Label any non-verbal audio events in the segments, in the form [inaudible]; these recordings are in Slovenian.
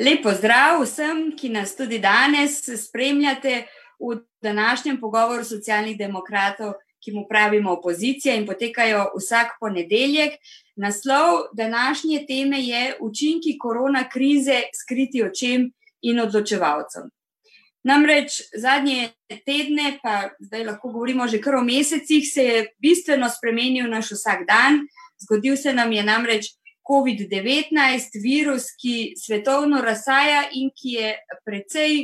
Lepo zdrav vsem, ki nas tudi danes spremljate v današnjem pogovoru socialnih demokratov, ki mu pravimo opozicija in potekajo vsak ponedeljek. Naslov današnje teme je Učinki korona krize skriti očem in odločevalcem. Namreč zadnje tedne, pa zdaj lahko govorimo že kar o mesecih, se je bistveno spremenil naš vsak dan. Zgodil se nam je namreč COVID-19, virus, ki svetovno razsaja in ki je precej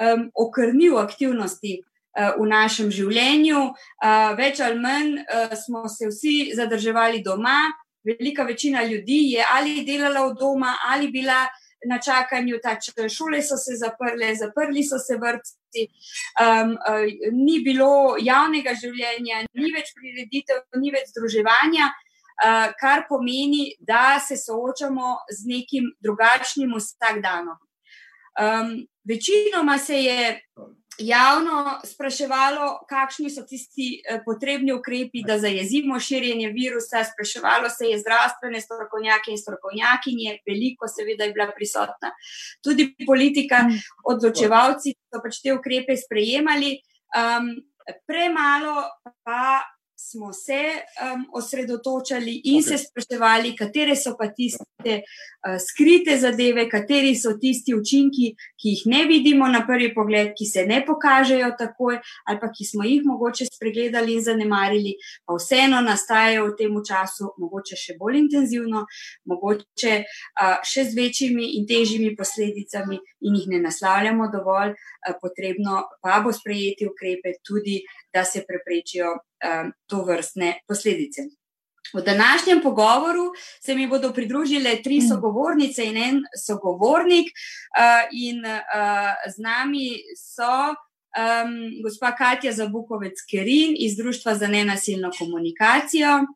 um, okrnil aktivnosti uh, v našem življenju. Uh, več ali manj uh, smo se vsi zadrževali doma, velika večina ljudi je ali delala od doma ali bila na čakanju, tač, šole so se zaprle, zaprli so se vrtci, um, uh, ni bilo javnega življenja, ni več prireditev, ni več združevanja, kar pomeni, da se soočamo z nekim drugačnim vsakdanom. Um, večinoma se je javno spraševalo, kakšni so tisti eh, potrebni ukrepi, da zajezimo širjenje virusa. Spraševalo se je zdravstvene strokovnjake in strokovnjakinje, veliko, seveda, je bila prisotna tudi politika, mm. odločevalci so pač te ukrepe sprejemali. Um, premalo pa smo se um, osredotočali in okay. se spraševali, katere so pa tiste skrite zadeve, kateri so tisti učinki, ki jih ne vidimo na prvi pogled, ki se ne pokažejo takoj, ali pa ki smo jih mogoče spregledali in zanemarili, pa vseeno nastajajo v tem času, mogoče še bolj intenzivno, mogoče uh, še z večjimi in težjimi posledicami, in jih ne naslavljamo dovolj, uh, potrebno pa bo sprejeti ukrepe tudi, da se preprečijo to vrstne posledice. V današnjem pogovoru se mi bodo pridružile tri mm. sogovornice in en sogovornik, uh, in uh, z nami so um, gospa Katja Zabukovec-Kerin iz Društva za nenasilno komunikacijo,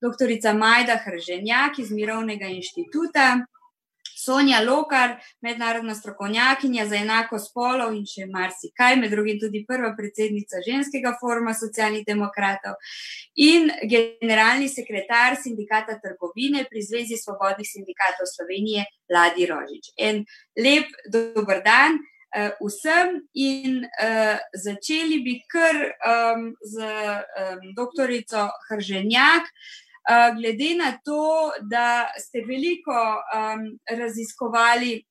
doktorica Majda Hrženjak iz Mirovnega inštituta, Sonja Lokar, mednarodna strokovnjakinja za enako spolov in še marsikaj, med drugim tudi prva predsednica ženskega foruma socialnih demokratov in generalni sekretar sindikata trgovine pri Zvezi svobodnih sindikatov Slovenije, Ladi Rožič. En lep dober dan. Uh, vsem in uh, začeli bi kar um, z um, doktorico Hrženjak. Uh, glede na to, da ste veliko um, raziskovali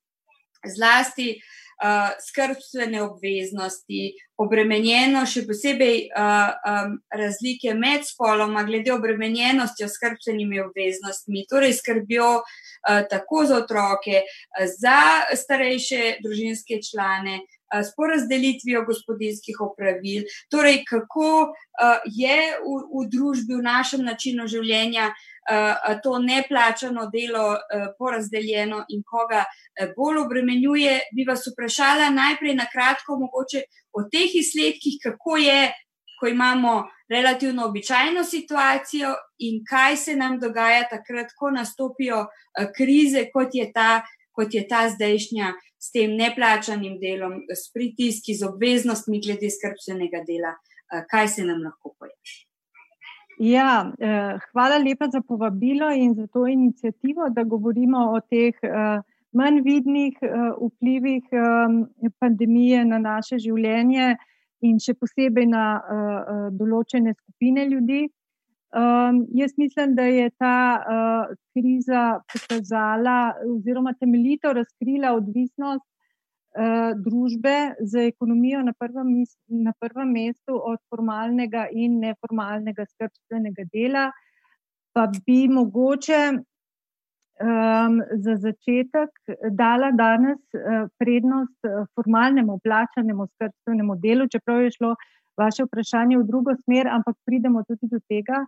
zlasti uh, skrbstvene obveznosti, obremenjeno, še posebej uh, um, razlike med spoloma, glede obremenjenosti s skrbstvenimi obveznostmi, torej skrbijo uh, tako za otroke, uh, za starejše družinske člane. S porazdelitvijo gospodinskih opravil, torej kako je v, v družbi, v našem načinu življenja to neplačano delo porazdeljeno in koga bolj obremenjuje. Bi vas vprašala najprej na kratko, mogoče o teh izsledkih, kako je, ko imamo relativno običajno situacijo in kaj se nam dogaja takrat, ko nastopijo krize, kot je ta, kot je ta zdajšnja s tem neplačanim delom, s pritiski, z obveznostmi glede skrbstvenega dela, eh, kaj se nam lahko pojavi. Ja, eh, hvala lepa za povabilo in za to inicijativo, da govorimo o teh eh, manj vidnih vplivih pandemije na naše življenje in še posebej na določene skupine ljudi. Um, jaz mislim, da je ta uh, kriza pokazala oziroma temeljito razkrila odvisnost uh, družbe z ekonomijo na prvem, na prvem mestu od formalnega in neformalnega skrbstvenega dela. Pa bi mogoče um, za začetek dala danes uh, prednost formalnemu plačanemu skrbstvenemu delu, čeprav je šlo vaše vprašanje v drugo smer, ampak pridemo tudi do tega.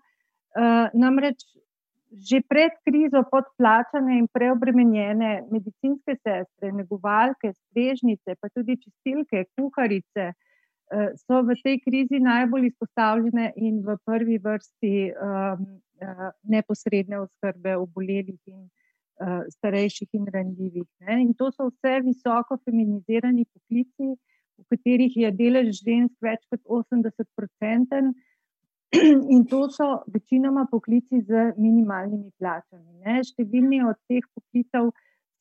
Uh, namreč že pred krizo podplačane in preobremenjene medicinske sestre, negovalke, strežnice, pa tudi čistilke, kuharice uh, so v tej krizi najbolj izpostavljene in v prvi vrsti um, uh, neposredne oskrbe obolelih in uh, starejših in ranljivih. Ne? In to so vse visoko feminizirani poklici, v katerih je delež žensk več kot 80-odstoten. [clears throat] In to so večinoma poklici z minimalnimi plačami. Ne. Številni od teh poklicev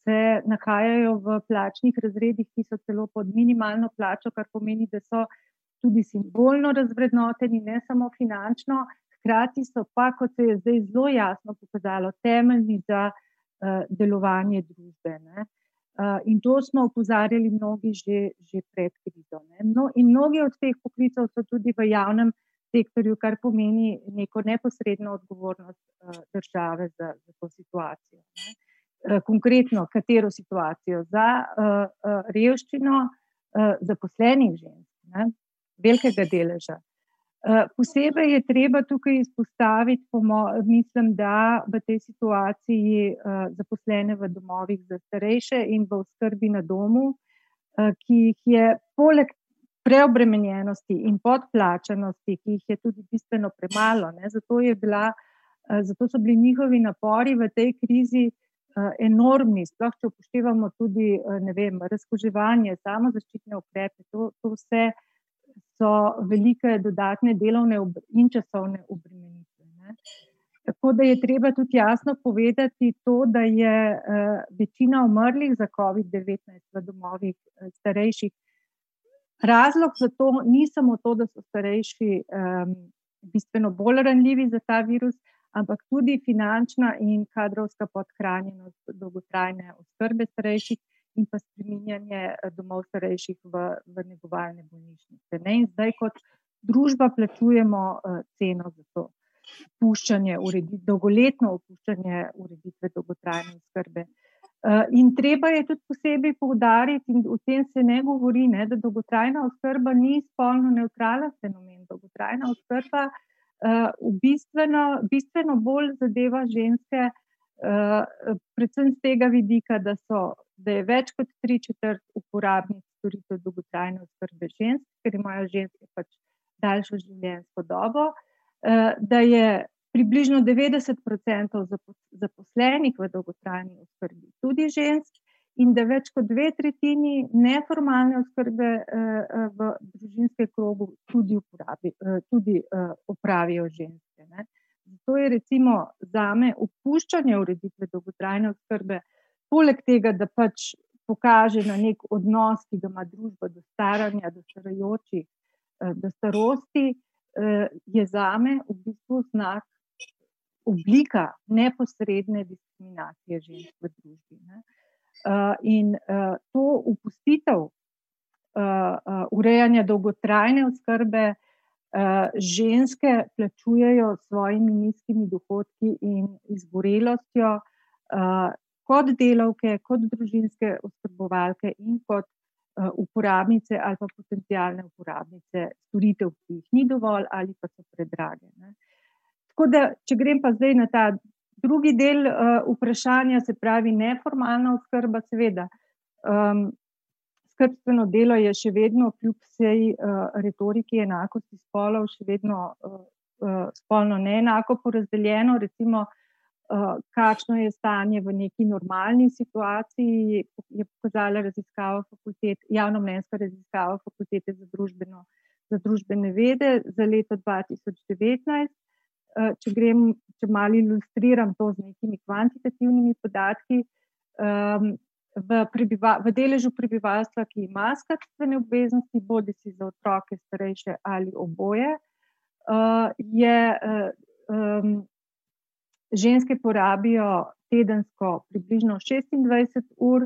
se nahajajo v plačnih razredih, ki so celo pod minimalno plačo, kar pomeni, da so tudi simbolno razvrednoteni, ne samo finančno, hkrati so pa, kot se je zdaj zelo jasno pokazalo, temeljni za uh, delovanje družbe. Ne. Uh, in to smo opozarjali mnogi že, že pred krizo. No, in mnogi od teh poklicov so tudi v javnem sektorju, kar pomeni neko neposredno odgovornost uh, države za, za to situacijo. Ne. Uh, konkretno, katero situacijo? Za uh, uh, revščino zaposlenih žensk, ne, velikega deleža. Eh, posebej je treba tukaj izpostaviti, mislim, da v tej situaciji zaposlene v domovih za starejše in v skrbi na domu, ki jih je poleg preobremenjenosti in podplačanosti, ki jih je tudi bistveno premalo, ne, zato, bila, zato so bili njihovi napori v tej krizi uh, enormni, sploh če upoštevamo tudi uh, vem, razkoževanje, samo zaščitne ukrepe, to, to vse so velike dodatne delovne in časovne obremenitve. Ne. Tako da je treba tudi jasno povedati to, da je uh, večina umrlih za COVID-19 v domovih uh, starejših. Razlog za to ni samo to, da so starejši um, bistveno bolj ranljivi za ta virus, ampak tudi finančna in kadrovska podhranjenost dolgotrajne oskrbe starejših, in pa spreminjanje eh, domov starejših v, v negovalne bolnišnice. Ne? In zdaj, kot družba, plačujemo uh, ceno za to opuščanje, uredit, dolgoletno opuščanje ureditve dolgotrajne oskrbe. Uh, in treba je tudi posebej poudariti, in o tem se ne govori, ne, da dolgotrajna oskrba ni spolno neutralen fenomen. Dolgotrajna oskrba uh, bistveno, bistveno bolj zadeva ženske, uh, predvsem z tega vidika, da so da je več kot tri četrt uporabnic storitev dolgotrajne oskrbe žensk, ker imajo ženske pač daljšo življenjsko dobo, eh, da je približno 90% zaposlenih v dolgotrajni oskrbi tudi žensk in da več kot dve tretjini neformalne oskrbe eh, v družinskem krogu tudi, uporabi, eh, tudi upravijo ženske. Ne. Zato je recimo zame opuščanje ureditve dolgotrajne oskrbe poleg tega, da pač pokaže na nek odnos, ki ga ima družba do staranja, do starajočih, eh, do starosti, eh, je za me v bistvu znak oblika neposredne diskriminacije žensk v družbi. Ne. Eh, in to upustitev urejanja dolgotrajne oskrbe ženske plačujejo s svojimi nizkimi dohodki in izgorelostjo, kot delavke, kot družinske oskrbovalke in kot uporabnice ali pa potencijalne uporabnice storitev, ki jih ni dovolj ali pa so predrage. Ne. Tako da, če grem pa zdaj na ta drugi del uh, vprašanja, se pravi neformalna oskrba, seveda. Um, Skrbstveno delo je še vedno, kljub vsej uh, retoriki enakosti spolov, še vedno uh, uh, spolno neenako porazdeljeno. Recimo, uh, kakšno je stanje v neki normalni situaciji, je pokazala raziskava fakultet, javno mnenjska raziskava fakultete za, družbeno, za družbene vede za leto 2019. Eh, če, grem, če malo ilustriram to z nekimi kvantitativnimi podatki, ehm, v, prebiva, v deležu prebivalstva, ki ima skrbitvene obveznosti, bodi si za otroke, starejše ali oboje, eh, je ehm, ženske porabijo tedensko približno 26 ur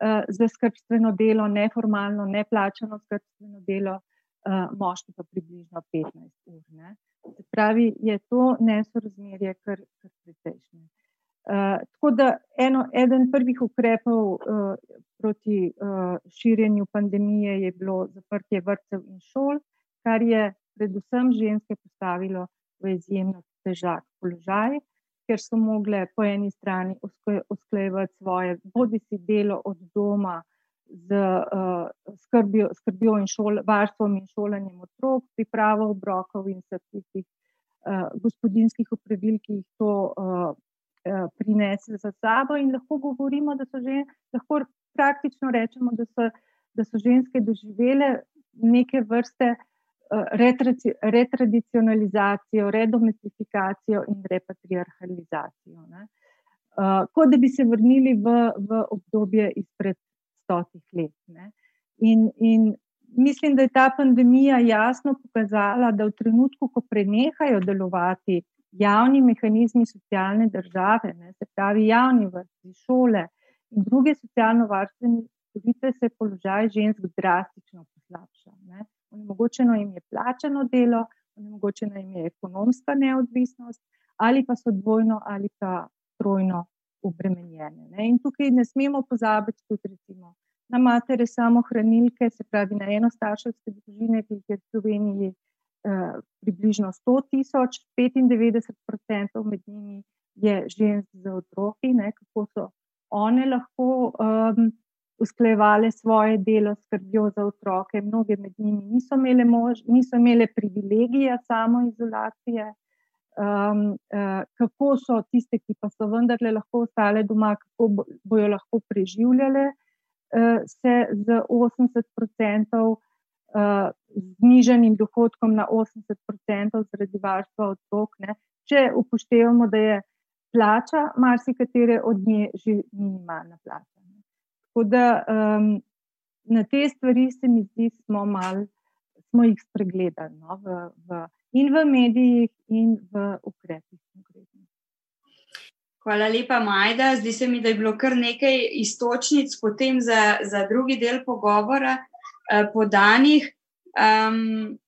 uh, za skrbstveno delo, neformalno, neplačano skrbstveno delo, uh, moški pa približno 15 ur. Ne. Se pravi, je to nesorazmerje kar, kar precejšnje. Uh, tako da eno, eden prvih ukrepov uh, proti uh, širjenju pandemije je bilo zaprtje vrtcev in šol, kar je predvsem ženske postavilo v izjemno težak položaj. Uh, ker so mogle po eni strani usklajevati svoje, bodi si delo od doma z uh, skrbjo, skrbjo in šol, varstvom in šolanjem otrok, pripravo obrokov in vseh tistih uh, gospodinskih opravil, ki jih to uh, uh, prinese za sabo. In lahko govorimo, da so že, lahko praktično rečemo, da so, da so ženske doživele neke vrste retradicionalizacijo, redomestifikacijo in repatriarhalizacijo. Ne. uh, kot da bi se vrnili v, v obdobje izpred stotih let. In, in mislim, da je ta pandemija jasno pokazala, da v trenutku, ko prenehajo delovati javni mehanizmi socialne države, ne, se pravi javni vrsti, šole in druge socialno-varstvene storitve, se položaj žensk drastično poslabša. Onemogočeno jim je plačano delo, onemogočena jim je ekonomska neodvisnost, ali pa so dvojno ali pa trojno obremenjene. Ne. In tukaj ne smemo pozabiti tudi recimo na matere samohranilke, se pravi na enostarševske družine, ki jih je v Sloveniji eh, približno 100 tisoč, 95% med njimi je žensk z otroki, ne, kako so one lahko um, usklejevale svoje delo, skrbijo za otroke. Mnoge med njimi niso imele, mož, niso imele privilegija samoizolacije. Um, uh, kako so tiste, ki pa so vendarle lahko ostale doma, kako bo, bojo lahko preživljale uh, se z 80% uh, zniženim dohodkom na 80% zaradi varstva otrok. Ne. Če upoštevamo, da je plača marsikatere od nje že minimalna plača. Tako da um, na te stvari se mi zdi, smo, mal, smo jih spregledali no, v, v, in v medijih, in v ukrepih. Hvala lepa, Majda. Zdi se mi, da je bilo kar nekaj istočnic potem za, za drugi del pogovora eh, podanih. Um,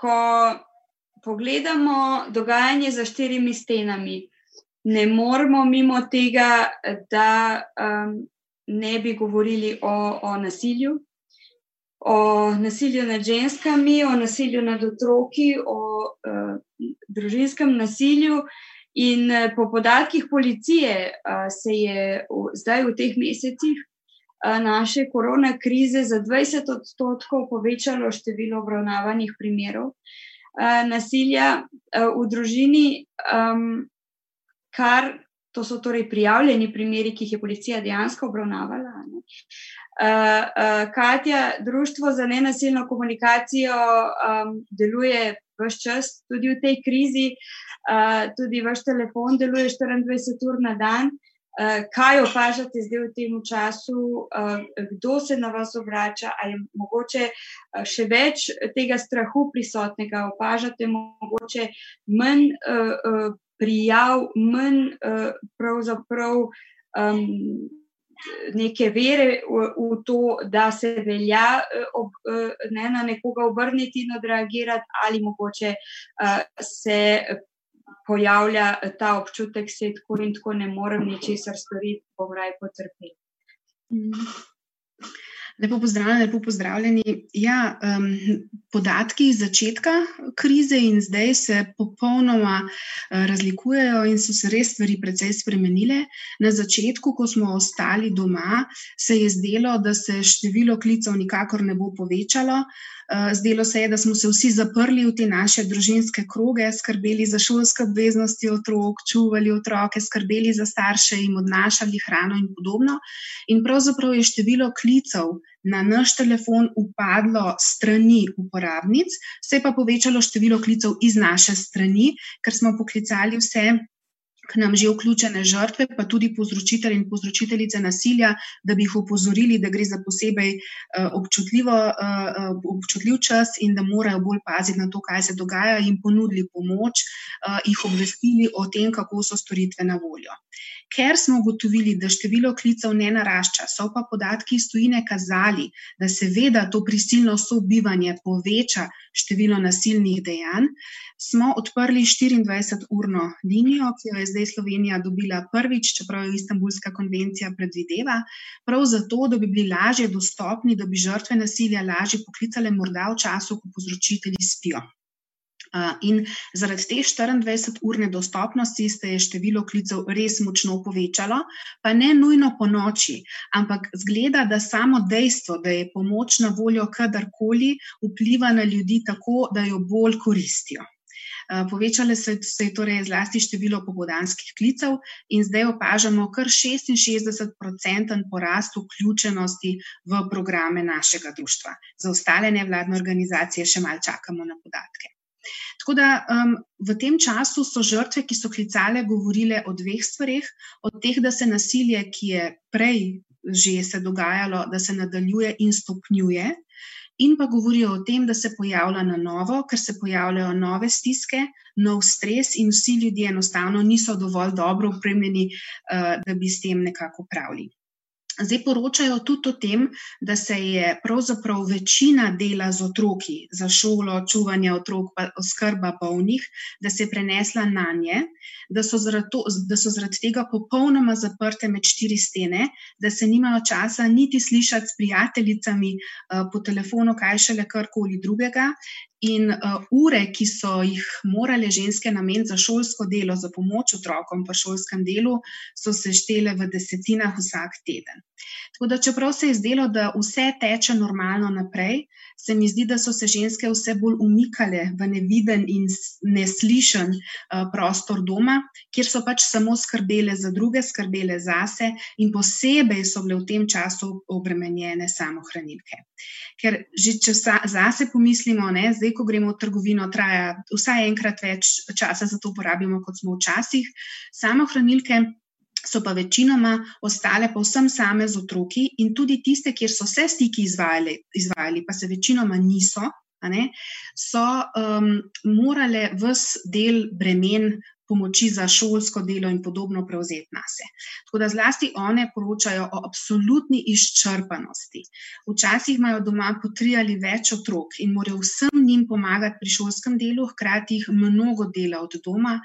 ko pogledamo dogajanje za štirimi stenami, ne moramo mimo tega, da um, ne bi govorili o, o nasilju, o nasilju nad ženskami, o nasilju nad otroki, o uh, družinskem nasilju. In uh, po podatkih policije uh, se je v, zdaj v teh mesecih uh, naše korona krize za 20 odstotkov povečalo število obravnavanih primerov uh, nasilja uh, v družini, um, kar To so torej prijavljeni primeri, ki jih je policija dejansko obravnavala. Uh, Katja, Društvo za nenasilno komunikacijo um, deluje vse čas, tudi v tej krizi, uh, tudi vaš telefon deluje 24 ur na dan. Uh, kaj opažate zdaj v tem času, uh, kdo se na vas obrača, ali je mogoče še več tega strahu prisotnega, opažate mogoče manj. Uh, uh, prijav, manj uh, pravzaprav um, neke vere v, v to, da se velja uh, ob, uh, ne, na nekoga obrniti in odreagirati, ali mogoče uh, se pojavlja ta občutek, da se tako in tako ne morem ničesar storiti, bom raj potrpeti. Mm. Lepo pozdravljeni, lepo pozdravljeni. Ja, um, podatki iz začetka krize in zdaj se popolnoma uh, razlikujejo in so se res stvari precej spremenile. Na začetku, ko smo ostali doma, se je zdelo, da se število klicev nikakor ne bo povečalo. Uh, zdelo se je, da smo se vsi zaprli v te naše družinske kroge, skrbeli za šolske obveznosti otrok, čuvali otroke, skrbeli za starše, jim odnašali hrano in podobno. In pravzaprav je število klicev na naš telefon upadlo strani uporabnic, se je pa povečalo število klicev iz naše strani, ker smo poklicali vse. K nam že vključene žrtve, pa tudi povzročitelji in povzročiteljice nasilja, da bi jih opozorili, da gre za posebej uh, uh, občutljiv čas in da morajo bolj paziti na to, kaj se dogaja, in ponudili pomoč, jih obvestili o tem, kako so storitve na voljo. Ker smo ugotovili, da število klicev ne narašča, so pa podatki iz tujine kazali, da seveda to prisilno sobivanje poveča število nasilnih dejanj, smo odprli 24-urno linijo, ki jo je zdaj Slovenija dobila prvič, čeprav jo Istanbulska konvencija predvideva, prav zato, da bi bili lažje dostopni, da bi žrtve nasilja lažje poklicale morda v času, ko povzročitelji spijo. In zaradi te 24-urne dostopnosti se je število klicev res močno povečalo, pa ne nujno po noči, ampak zgleda, da samo dejstvo, da je pomoč na voljo kadarkoli, vpliva na ljudi tako, da jo bolj koristijo. Povečale se, se je torej zlasti število popodanskih klicev in zdaj opažamo kar 66-procenten porast vključenosti v programe našega društva. Za ostale nevladne organizacije še mal čakamo na podatke. Tako da um, v tem času so žrtve, ki so klicale, govorile o dveh stvarih: od teh, da se nasilje, ki je prej že se dogajalo, da se nadaljuje in stopnjuje. In pa govorijo o tem, da se pojavlja na novo, ker se pojavljajo nove stiske, nov stres, in vsi ljudje enostavno niso dovolj dobro upremljeni, uh, da bi s tem nekako pravili. Zdaj poročajo tudi o tem, da se je pravzaprav večina dela z otroki, za šolo, čuvanje otrok, pa oskrba bolnih, da se je prenesla na nje, da so, zaradi, da so zaradi tega popolnoma zaprte med štiri stene, da se nimajo časa niti slišati s prijateljicami uh, po telefonu, kaj šele karkoli drugega, In uh, ure, ki so jih morale ženske nameniti za šolsko delo, za pomoč otrokom v šolskem delu, so se štele v desetinah vsak teden. Tako da, čeprav se je zdelo, da vse teče normalno naprej, se mi zdi, da so se ženske vse bolj umikale v neviden in neslišen uh, prostor doma, kjer so pač samo skrbele za druge, skrbele zase, in posebej so bile v tem času obremenjene samohranilke. Ker že če zase pomislimo, ne, zdaj, ko gremo v trgovino, traja vsaj enkrat več časa za to porabimo, kot smo včasih. Samohranilke so pa večinoma ostale povsem same z otroki in tudi tiste, kjer so vse stiki izvajali, izvajali pa se večinoma niso, ne, so um, morale vse del bremen. Pomoči za šolsko delo in podobno prevzeti na se. Tako da zlasti one poročajo o absolutni izčrpanosti. Včasih imajo doma po tri ali več otrok in morajo vsem njim pomagati pri šolskem delu, hkrati jih mnogo dela od doma.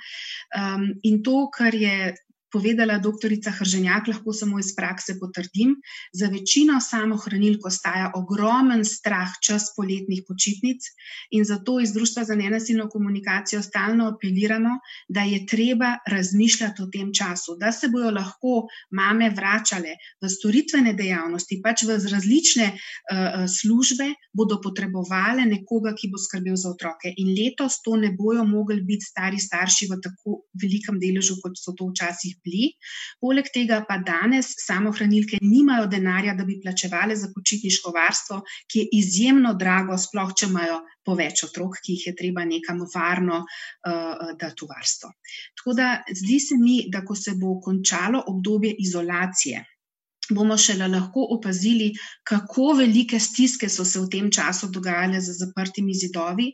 Um, in to, kar je povedala doktorica Hrženjak, lahko samo iz prakse potrdim. Za večino samohranilk ostaja ogromen strah čas poletnih počitnic in zato iz Društva za nenasilno komunikacijo stalno apeliramo, da je treba razmišljati o tem času, da se bojo lahko mame vračale v storitvene dejavnosti, pač v različne uh, službe, bodo potrebovale nekoga, ki bo skrbel za otroke. In letos to ne bojo mogli biti stari starši v tako velikem deležu, kot so to včasih bili. Poleg tega pa danes samohranilke nimajo denarja, da bi plačevali za počitniško varstvo, ki je izjemno drago, sploh če imajo po več otrok, ki jih je treba nekam varno uh, dati v varstvo. Tako da zdi se mi, da ko se bo končalo obdobje izolacije, bomo šele lahko opazili, kako velike stiske so se v tem času dogajale za zaprtimi zidovi.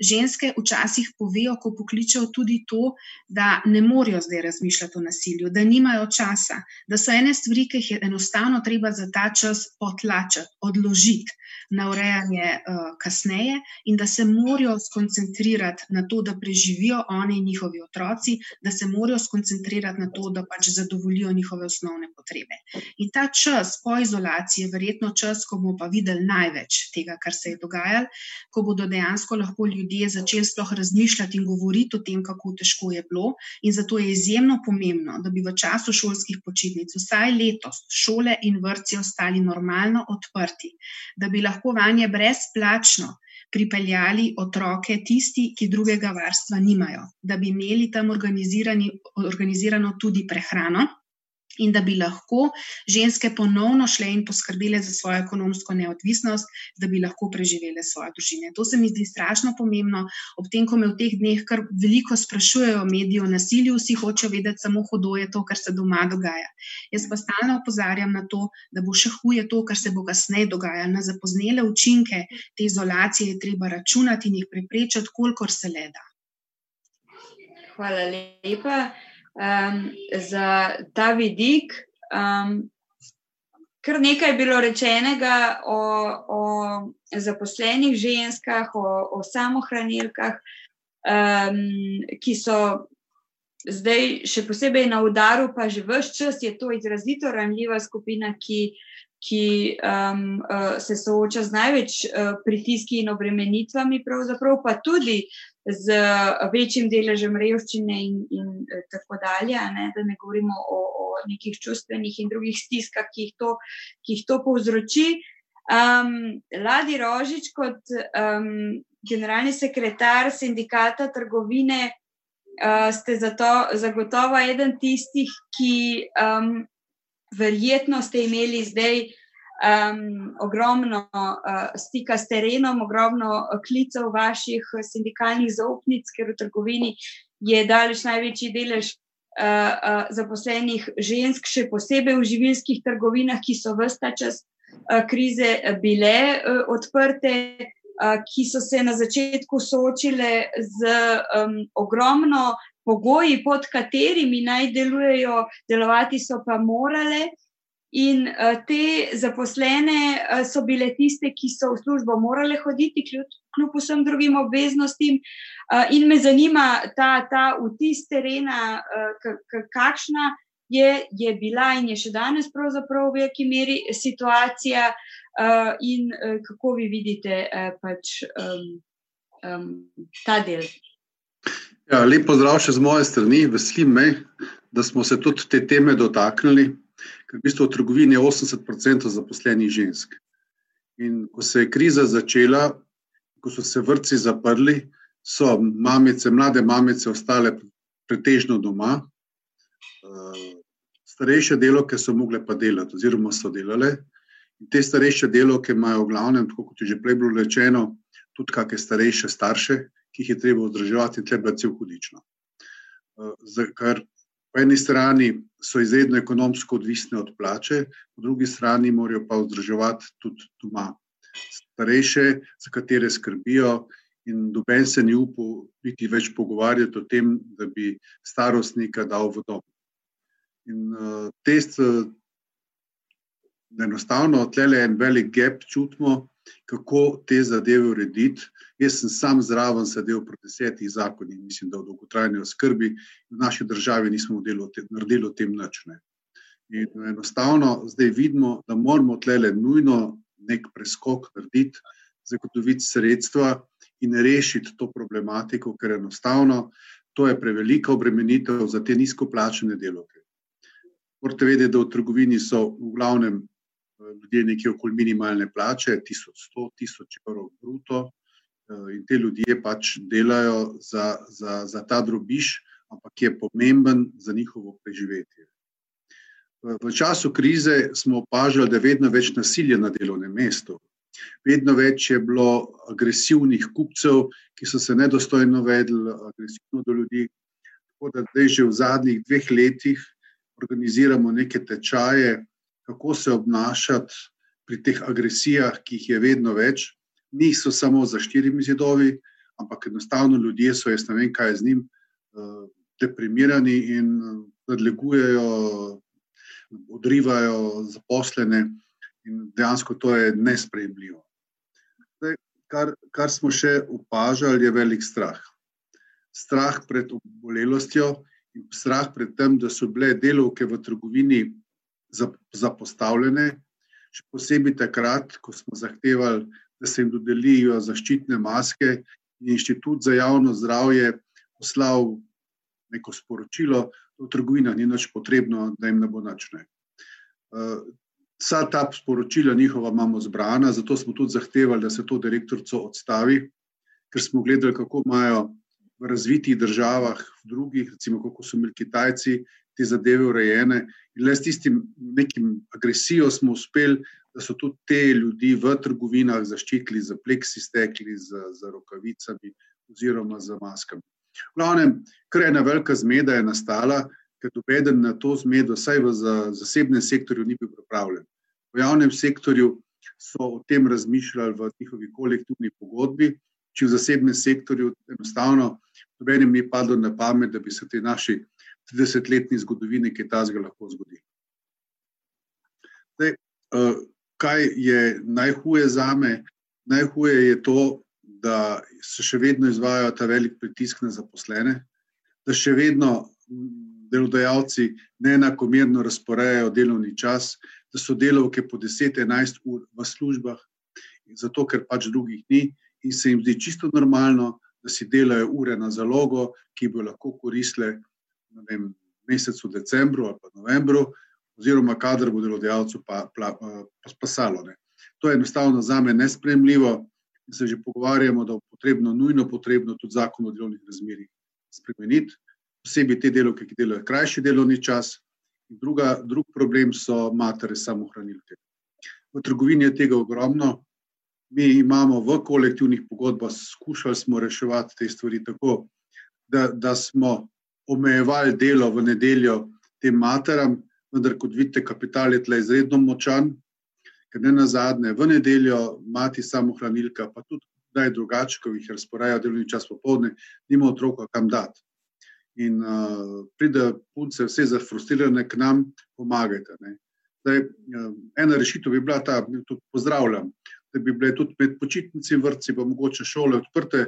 Ženske včasih povejo, ko pokličejo tudi to, da ne morejo zdaj razmišljati o nasilju, da nimajo časa, da so ene stvari, ki jih je enostavno treba za ta čas potlačiti, odložiti na urejanje uh, kasneje, in da se morajo skoncentrirati na to, da preživijo oni in njihovi otroci, da se morajo skoncentrirati na to, da pač zadovoljijo njihove osnovne potrebe. In ta čas po izolaciji je verjetno čas, ko bomo pa videli največ tega, kar se je dogajalo, ko bodo dejansko lahko ljudje začeli sploh razmišljati in govoriti o tem, kako težko je bilo. In zato je izjemno pomembno, da bi v času šolskih počitnic, vsaj letos, šole in vrtci ostali normalno odprti, da bi lahko vanje brezplačno pripeljali otroke, tisti, ki drugega varstva nimajo, da bi imeli tam organizirano tudi prehrano in da bi lahko ženske ponovno šle in poskrbele za svojo ekonomsko neodvisnost, da bi lahko preživele svoje družine. To se mi zdi strašno pomembno, ob tem, ko me v teh dneh kar veliko sprašujejo mediji o nasilju, vsi hočejo vedeti samo hudo je to, kar se doma dogaja. Jaz pa stalno opozarjam na to, da bo še huje to, kar se bo kasneje dogajalo. Na zapoznele učinke te izolacije je treba računati in jih preprečati, kolikor se le da. Hvala lepa um, za ta vidik. Um, kar nekaj je bilo rečenega o, o zaposlenih ženskah, o, o samohranilkah, um, ki so zdaj še posebej na udaru, pa že vse čas je to izrazito ranljiva skupina, ki. Ki um, uh, se sooča z največ uh, pritiski in obremenitvami, pravzaprav pa tudi z večjim deležem revščine in, in eh, tako dalje, ne, da ne govorimo o, o nekih čustvenih in drugih stiskah, ki jih to, ki jih to povzroči. Um, Ladi Rožič, kot um, generalni sekretar sindikata trgovine, uh, ste zato zagotovo eden tistih, ki um, verjetno ste imeli zdaj um, ogromno uh, stika s terenom, ogromno klicev vaših sindikalnih zaupnic, ker v trgovini je daleč največji delež. Uh, uh, zaposlenih žensk, še posebej v živilskih trgovinah, ki so vsta čas uh, krize bile uh, odprte, uh, ki so se na začetku soočile z um, ogromno pogoji, pod katerimi naj delujejo, delovati so pa morale. In uh, te zaposlene uh, so bile tiste, ki so v službo morale hoditi, kljub, kljub vsem drugim obveznostim. Uh, in me zanima ta, ta vtis terena, uh, kakšna je, je bila in je še danes pravzaprav v veliki meri situacija, uh, in uh, kako vi vidite uh, pač, um, um, ta del. Ja, lepo zdrav še z moje strani. Veselim me, da smo se tudi te teme dotaknili ker v bistvu v trgovini je 80% zaposlenih žensk. In ko se je kriza začela, ko so se vrci zaprli, so mamice, mlade mamice ostale pretežno doma, eh, starejše delovke so mogle pa delati, oziroma so delale. In te starejše delovke imajo v glavnem, kot je že prej bilo rečeno, tudi kakšne starejše starše, ki jih je treba vzdrževati, in treba cel hudično. Eh, kar po eni strani so izredno ekonomsko odvisne od plače, po drugi strani morajo pa vzdrževati tudi doma starejše, za katere skrbijo. In doben se ni upal biti več pogovarjati o tem, da bi starostnika dal v dom. In uh, test, uh, enostavno, tle je en velik gap, čutimo, kako te zadeve urediti. Jaz sem sam zraven sedel pri desetih zakonih, mislim, da v dolgotrajni oskrbi v naši državi nismo naredili o tem nič. Ne. In enostavno zdaj vidimo, da moramo tle nujno nek preskok narediti, zagotoviti sredstva in rešiti to problematiko, ker enostavno to je prevelika obremenitev za te nizko plačene delovke. Morate vedeti, da v trgovini so v glavnem ljudje nekje okoli minimalne plače, 1100, 1000 evrov bruto. Eh, in te ljudje pač delajo za, za, za ta drobiš, ampak je pomemben za njihovo preživetje. V času krize smo opažali, da je vedno več nasilja na delovnem mestu. Vedno več je bilo agresivnih kupcev, ki so se nedostojno vedli, agresivno do ljudi. Tako da zdaj že v zadnjih dveh letih organiziramo neke tečaje, kako se obnašati pri teh agresijah, ki jih je vedno več niso samo za štirimi zidovi, ampak enostavno ljudje so, jaz ne vem, kaj je z njim, uh, deprimirani in eh, nadlegujejo, odrivajo zaposlene, in dejansko to je nesprejemljivo. Zdaj, kar, kar smo še opažali, je velik strah. Strah pred obolelostjo in strah pred tem, da so bile delovke v trgovini zapostavljene, še posebej takrat, ko smo zahtevali da se jim dodelijo zaščitne maske. Inštitut za javno zdravje poslal neko sporočilo, da v trgovinah ni več potrebno, da jim ne bo načne. Eh, vsa ta sporočila njihova imamo zbrana, zato smo tudi zahtevali, da se to direktorico odstavi, ker smo gledali, kako imajo v razvitih državah, v drugih, recimo kako so imeli Kitajci te zadeve urejene. In le s tistim nekim agresijo smo uspeli da so tudi te ljudi v trgovinah zaščitili z pleksistekli, z, z rokavicami oziroma z maskami. V glavnem, kar ena velika zmeda je nastala, ker dobeden na to zmedo, saj v zasebnem sektorju ni bil pripravljen. V javnem sektorju so o tem razmišljali v njihovi kolektivni pogodbi, če v zasebnem sektorju enostavno dobenem ni padlo na pamet, da bi se te naši 30-letni zgodovini kaj tazga lahko zgodili. Zdaj, uh, kaj je najhuje za me? Najhuje je to, da se še vedno izvaja ta velik pritisk na zaposlene, da še vedno delodajalci neenakomerno razporejajo delovni čas, da so delovke po 10-11 ur v službah, zato ker pač drugih ni in se jim zdi čisto normalno, da si delajo ure na zalogo, ki bi lahko koristile v mesecu decembru ali pa novembru, oziroma kadar bo delodajalcu pa, pa, pa spasalo. Ne. To je enostavno za me nespremljivo in se že pogovarjamo, da je potrebno, nujno potrebno tudi zakon o delovnih razmerih spremeniti, posebej te delovke, ki delajo krajši delovni čas. Druga, drug problem so matere samohranilke. v trgovini je tega ogromno. Mi imamo v kolektivnih pogodbah, skušali smo reševati te stvari tako, da, da smo omejevali delo v nedeljo tem materam, vendar, kot vidite, kapital je tle izredno močan, ker ne na zadnje, v nedeljo mati samohranilka, pa tudi kdaj drugače, ko jih razporejajo delovni čas popovdne, nima otroka kam dati. In uh, pride punce, vse zafrustrirane k nam, pomagajte. Ne. Zdaj, ena rešitev bi bila ta, da tudi pozdravljam, da bi bile tudi med počitnici in vrtci, pa mogoče šole odprte,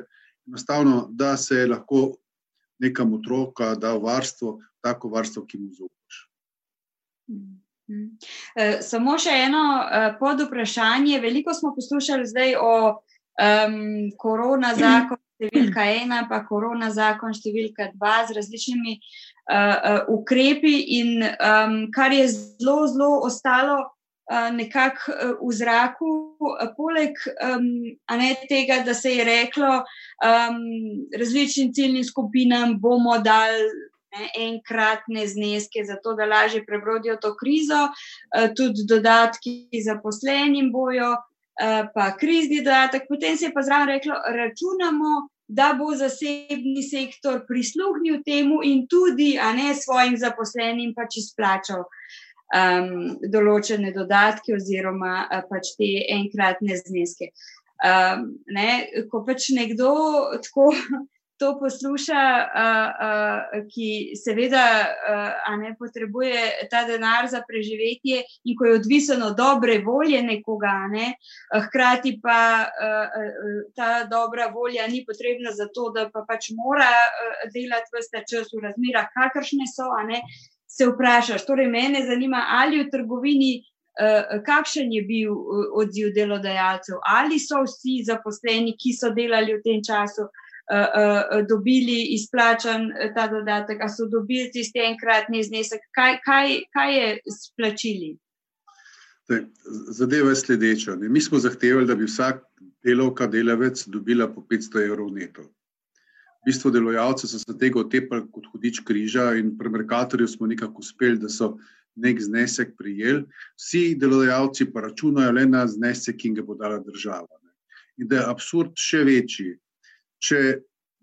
enostavno, da se lahko nekam otroka da varstvo, tako varstvo, ki mu zaupaš. Uh, samo še eno uh, pod vprašanje. Veliko smo poslušali zdaj o um, korona zakon številka ena, pa korona zakon številka dva z različnimi uh, uh, ukrepi, in um, kar je zelo, zelo ostalo nekako uh, v zraku, uh, poleg um, ne, tega, da se je reklo um, različnim ciljnim skupinam, bomo dali. Enkratne zneske, zato da lažje prebrodijo to krizo, tudi dodatki zaposlenim bojo, Eh, pa krizni dodatek, potem se je pa zraven reklo, računamo, da bo zasebni sektor prisluhnil temu in tudi, a ne svojim zaposlenim, pač izplačal um, določene dodatke oziroma uh, pač te enkratne zneske. Um, ne, ko pač nekdo tako [laughs] to posluša, uh, uh, ki seveda uh, ne potrebuje ta denar za preživetje in ko je odvisen od dobre volje nekoga, ne, hkrati pa uh, ta dobra volja ni potrebna za to, da pa pač mora uh, delati vse čas v razmerah, kakršne so, ne, se vprašaš. Torej, mene zanima, ali v trgovini. Uh, kakšen je bil odziv delodajalcev, ali so vsi zaposleni, ki so delali v tem času, uh, dobili izplačan ta dodatek, ali so dobili tisti enkratni znesek, kaj, kaj, kaj je s plačili? Zadeva je sledeča. Ne? Mi smo zahtevali, da bi vsak delovka, delavec dobila po 500 evrov neto. Bistvu delodajalci so se tega otepali kot hudič križa in pri Merkatorju smo nekako uspeli, da so nek znesek prijeli. Vsi delodajalci pa računajo le na znesek, ki ga bo dala država. Ne? In da je absurd še večji, če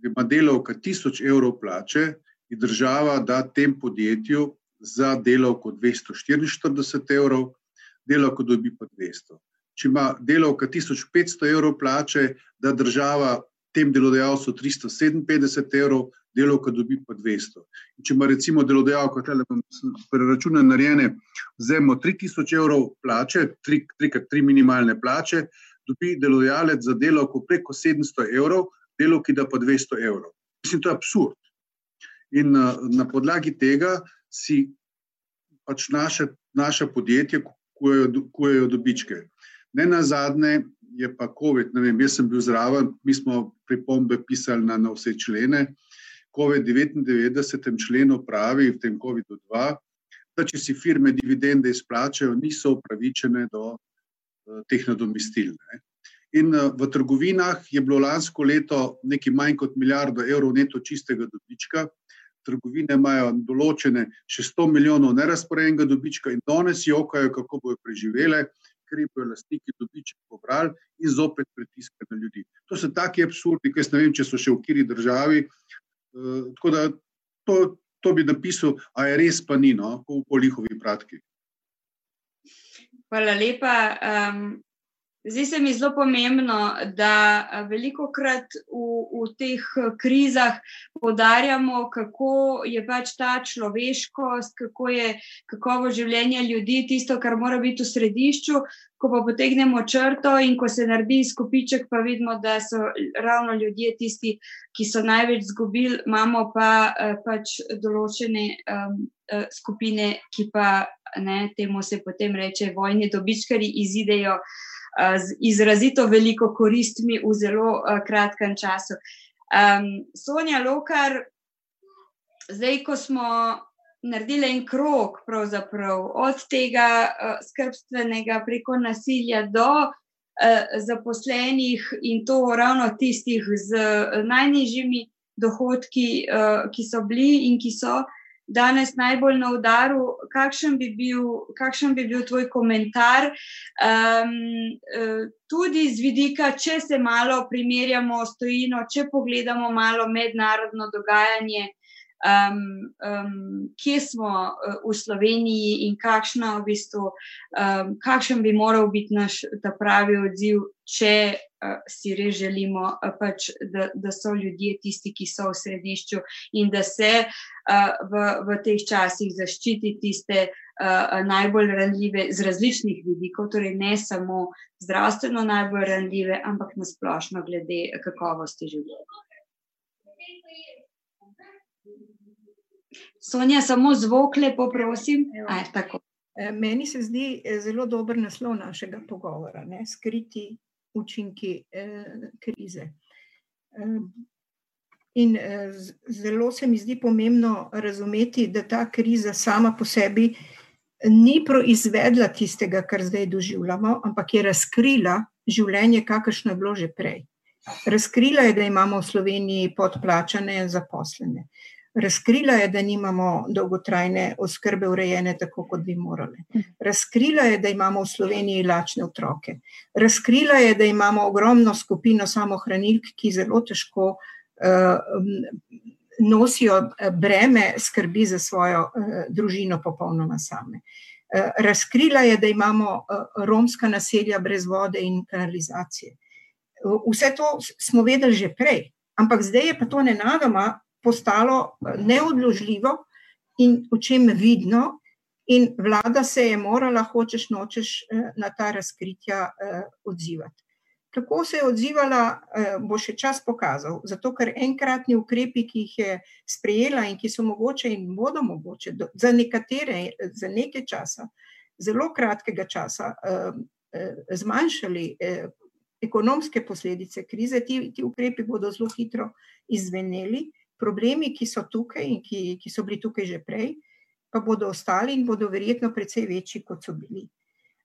ima delovka 1000 evrov plače in država da tem podjetju za delovko 244 evrov, delovko dobi pa 200. Če ima delovka 1500 evrov plače, da država tem delodajalcu 357 evrov, delovka dobi pa 200. In če ima recimo delodajalka, da lahko preračuna narejene, vzemo 3000 evrov plače, 3x3 minimalne plače, dobi delodajalec za delovko preko 700 evrov, delovki da pa 200 evrov. Mislim, to je absurd. In na, na podlagi tega si pač naše, naše podjetje kujejo, kujejo dobičke. Ne na zadnje je pa COVID, ne vem, jaz sem bil zraven, mi smo pripombe pisali na, na vse člene. COVID-99 členu pravi v tem COVID-2, da če si firme dividende izplačajo, niso upravičene do uh, teh nadomestil. Ne. In eh, v trgovinah je bilo lansko leto nekaj manj kot milijardo evrov neto čistega dobička. Trgovine imajo določene še 100 milijonov nerazporejenega dobička in danes jokajo, kako bojo preživele, ker jim bojo lastniki dobiček pobrali in zopet pritiskajo na ljudi. To so taki absurdi, ki ne vem, če so še v kiri državi. Uh, tako da to, to bi napisal, a je res pa ni, no, po, po lihovi pratki. Hvala lepa. Um, Zdi se mi zelo pomembno, da veliko krat v, v teh krizah podarjamo, kako je pač ta človeškost, kako je kakovo življenje ljudi, tisto, kar mora biti v središču. Ko pa potegnemo črto in ko se naredi skupiček, pa vidimo, da so ravno ljudje tisti, ki so največ zgubili, imamo pa pač določene um, skupine, ki pa ne, temu se potem reče, vojni dobičkari izidejo z izrazito veliko koristmi v zelo kratkem času. Um, Sonja Lokar, zdaj, ko smo naredili en krok, od tega uh, skrbstvenega preko nasilja do uh, zaposlenih in to ravno tistih z najnižjimi dohodki, uh, ki so bili in ki so. Danes najbolj na udaru. Kakšen bi bil, kakšen bi bil tvoj komentar? Um, tudi z vidika, če se malo primerjamo s tojino, če pogledamo malo mednarodno dogajanje um, um, kje smo uh, v Sloveniji in kakšna, v bistvu, um, kakšen bi moral biti naš pravi odziv, če uh, si res želimo, uh, pač, da, da so ljudje tisti, ki so v središču in da se uh, v, v teh časih zaščiti tiste. Uh, najbolj ranljive z različnih vidikov, torej ne samo zdravstveno najbolj ranljive, ampak nasplošno glede kakovosti življenja. Sonja, samo zvok, lepo prosim. Aj, e, Meni se zdi e, zelo dober naslov našega pogovora, ne? skriti učinki eh, krize. Eh, in eh, zelo se mi zdi pomembno razumeti, da ta kriza sama po sebi ni proizvedla tistega, kar zdaj doživljamo, ampak je razkrila življenje, kakršno je bilo že prej. Razkrila je, da imamo v Sloveniji podplačane zaposlene. Razkrila je, da nimamo dolgotrajne oskrbe urejene tako, kot bi morali. Razkrila je, da imamo v Sloveniji lačne otroke. Razkrila je, da imamo ogromno skupino samohranilk, ki zelo težko uh, nosijo eh, breme skrbi za svojo uh, družino popolnoma same. Razkrila je, da imamo romska naselja brez vode in kanalizacije. Vse to smo vedeli že prej, ampak zdaj je pa to nenadoma postalo eh, neodložljivo in v čem vidno, in vlada se je morala, hočeš nočeš, eh, na ta razkritja eh, odzivati. Kako se je odzivala, bo še čas pokazal. Zato, ker enkratni ukrepi, ki jih je sprejela in ki so mogoče in bodo mogoče za nekatere, za nekaj časa, zelo kratkega časa, zmanjšali ekonomske posledice krize, ti, ti ukrepi bodo zelo hitro izveneli problemi, ki so tukaj in ki, ki so bili tukaj že prej, pa bodo ostali in bodo verjetno precej večji, kot so bili.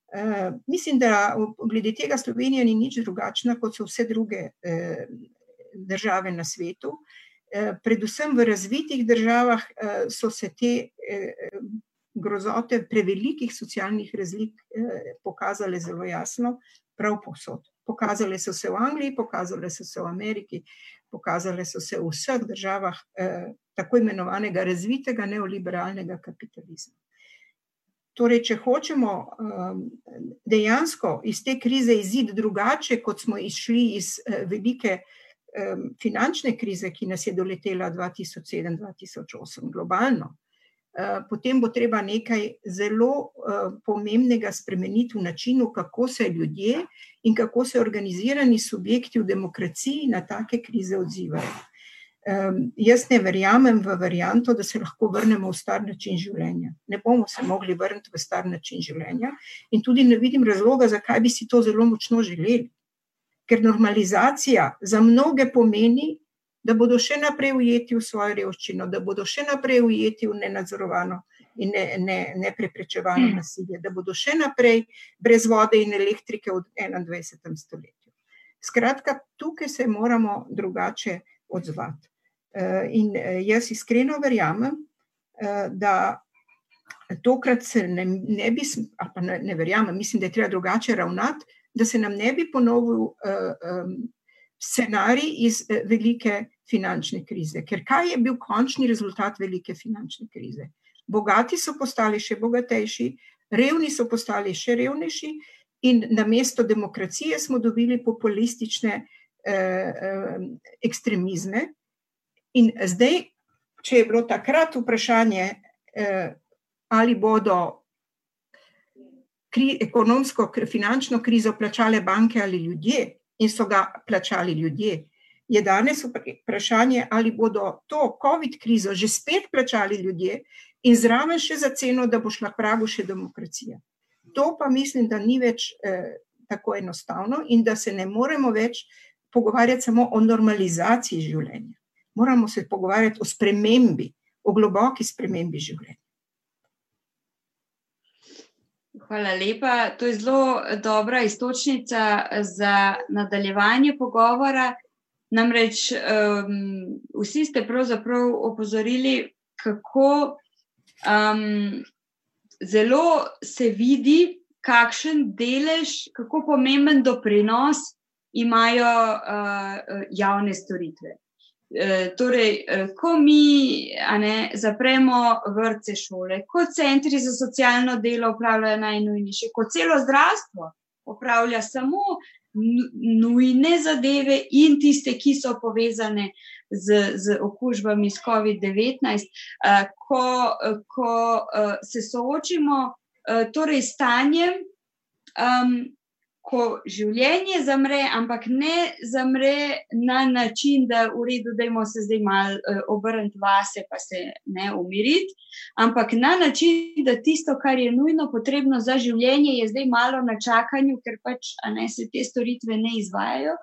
Uh, mislim, da glede tega Slovenija ni nič drugačna kot so vse druge uh, države na svetu. Uh, predvsem v razvitih državah uh, so se te uh, grozote prevelikih socialnih razlik uh, pokazale zelo jasno, prav posod. Pokazale so se v Angliji, pokazale so se v Ameriki, pokazale so se v vseh državah eh, tako imenovanega razvitega neoliberalnega kapitalizma. Torej, če hočemo um, dejansko iz te krize izid drugače, kot smo izšli iz uh, velike um, finančne krize, ki nas je doletela 2007-2008 globalno, potem bo treba nekaj zelo uh, pomembnega spremeniti v načinu, kako se ljudje in kako se organizirani subjekti v demokraciji na take krize odzivajo. Um, jaz ne verjamem v varianto, da se lahko vrnemo v star način življenja. Ne bomo se mogli vrniti v star način življenja, in tudi ne vidim razloga, zakaj bi si to zelo močno želeli. Ker normalizacija za mnoge pomeni, da bodo še naprej ujeti v svojo revščino, da bodo še naprej ujeti v nenadzorovano in ne, ne, ne preprečevano hmm. nasilje, da bodo še naprej brez vode in elektrike v 21. stoletju. Skratka, tukaj se moramo drugače odzvati. Eh, in eh, jaz iskreno verjamem, eh, da tokrat se ne, ne bi, ali pa ne, ne verjamem, mislim, da je treba drugače ravnati, da se nam ne bi ponovil scenarij iz velike finančne krize. Ker kaj je bil končni rezultat velike finančne krize? Bogati so postali še bogatejši, revni so postali še revnejši, in na mesto demokracije smo dobili populistične eh, eh, ekstremizme. In zdaj, če je bilo takrat vprašanje, eh, ali bodo kri, ekonomsko, finančno krizo plačale banke ali ljudje, in so ga plačali ljudje. Je danes vprašanje, ali bodo to COVID krizo že spet plačali ljudje, in zraven še za ceno, da bo šla pragu še demokracija. To pa mislim, da ni več eh, tako enostavno in da se ne moremo več pogovarjati samo o normalizaciji življenja. Moramo se pogovarjati o spremembi, o globoki spremembi življenja. Hvala lepa. To je zelo dobra istočnica za nadaljevanje pogovora. Namreč um, vsi ste pravzaprav opozorili, kako um, zelo se vidi, kakšen delež, kako pomemben doprinos imajo uh, javne storitve. E, torej, ko mi ne, zapremo vrtce šole, kot centri za socialno delo upravljajo najnujnejše, kot celo zdravstvo upravlja samo nujne zadeve in tiste, ki so povezane z, z okužbami s COVID-19, ko, ko se soočimo torej, s stanjem, um, ko življenje zamre, ampak ne zamre na način, da v redu, da imamo se zdaj malo uh, obrniti vase, pa se ne umiriti, ampak na način, da tisto, kar je nujno potrebno za življenje, je zdaj malo na čakanju, ker pač ne, se te storitve ne izvajajo.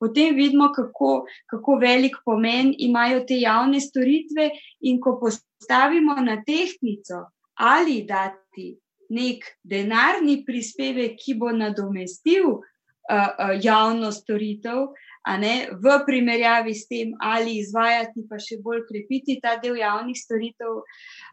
Potem vidimo, kako, kako velik pomen imajo te javne storitve, in ko postavimo na tehtnico ali dati nek denarni prispevek, ki bo nadomestil uh, javno storitev, ne, v primerjavi s tem, ali izvajati, pa še bolj krepiti ta del javnih storitev.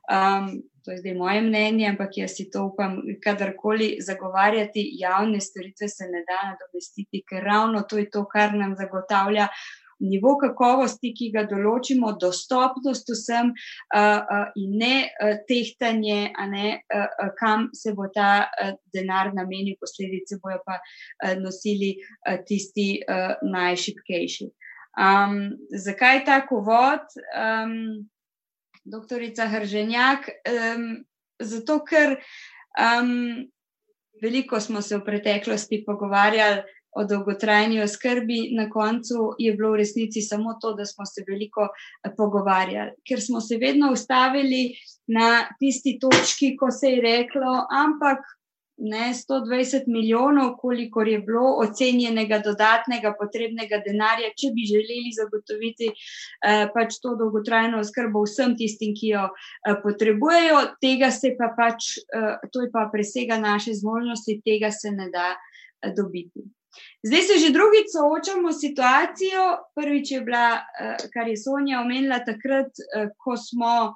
Um, to je zdaj moje mnenje, ampak jaz si to upam, kadarkoli zagovarjati, javne storitve se ne da nadomestiti, ker ravno to je to, kar nam zagotavlja nivo kakovosti, ki ga določimo, dostopnost vsem uh, uh, in ne uh, tehtanje, ne, kam se bo ta denar namenil, posledice bojo pa nosili tisti najšipkejši. Um, zakaj tako vod? Um, doktorica Hrženjak, um, zato ker um, veliko smo se v preteklosti pogovarjali, o dolgotrajni oskrbi, na koncu je bilo v resnici samo to, da smo se veliko eh, pogovarjali, ker smo se vedno ustavili na tisti točki, ko se je reklo, ampak ne 120 milijonov, kolikor je bilo ocenjenega dodatnega potrebnega denarja, če bi želeli zagotoviti eh, pač to dolgotrajno oskrbo vsem tistim, ki jo eh, potrebujejo, tega se pa pač, eh, to je pa presega naše zmožnosti, tega se ne da eh, dobiti. Zdaj se že drugič soočamo s situacijo. Prvič je bila, eh, kar je Sonja omenila, takrat, eh, ko smo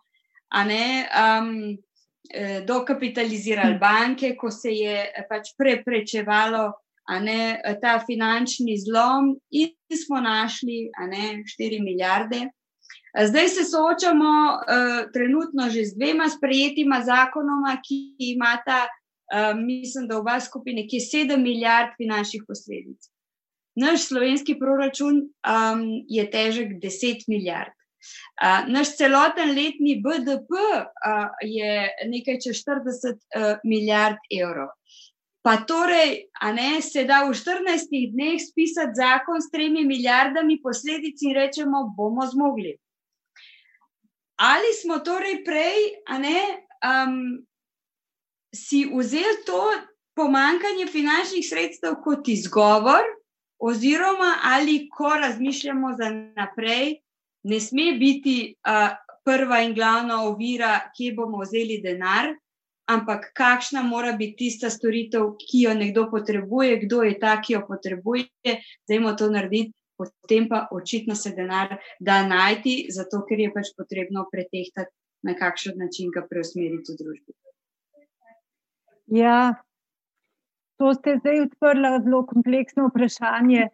ne, um, dokapitalizirali banke, ko se je pač preprečevalo ne, ta finančni zlom in smo našli ne, 4 milijarde. Zdaj se soočamo uh, trenutno že z dvema sprejetima zakonoma, ki imata um, mislim, da oba skupaj nekje 7 milijard finančnih posledic. Naš slovenski proračun um, je težek 10 milijard. Uh, naš celoten letni BDP uh, je nekaj čez 40 uh, milijard evrov. Pa torej, a ne se da v 14 dneh spisati zakon s 3 milijardami posledic in rečemo, bomo zmogli. Ali smo torej prej, a ne, um, si vzel to pomankanje finančnih sredstev kot izgovor, oziroma ali ko razmišljamo za naprej, ne sme biti uh, prva in glavna ovira, kje bomo vzeli denar, ampak kakšna mora biti tista storitev, ki jo nekdo potrebuje, kdo je ta, ki jo potrebuje, da imamo to narediti. Potem pa očitno se denar da najti, zato ker je pač potrebno pretehtati, na kakšen način ga preusmeriti v družbi. Ja, to ste zdaj odprli zelo kompleksno vprašanje.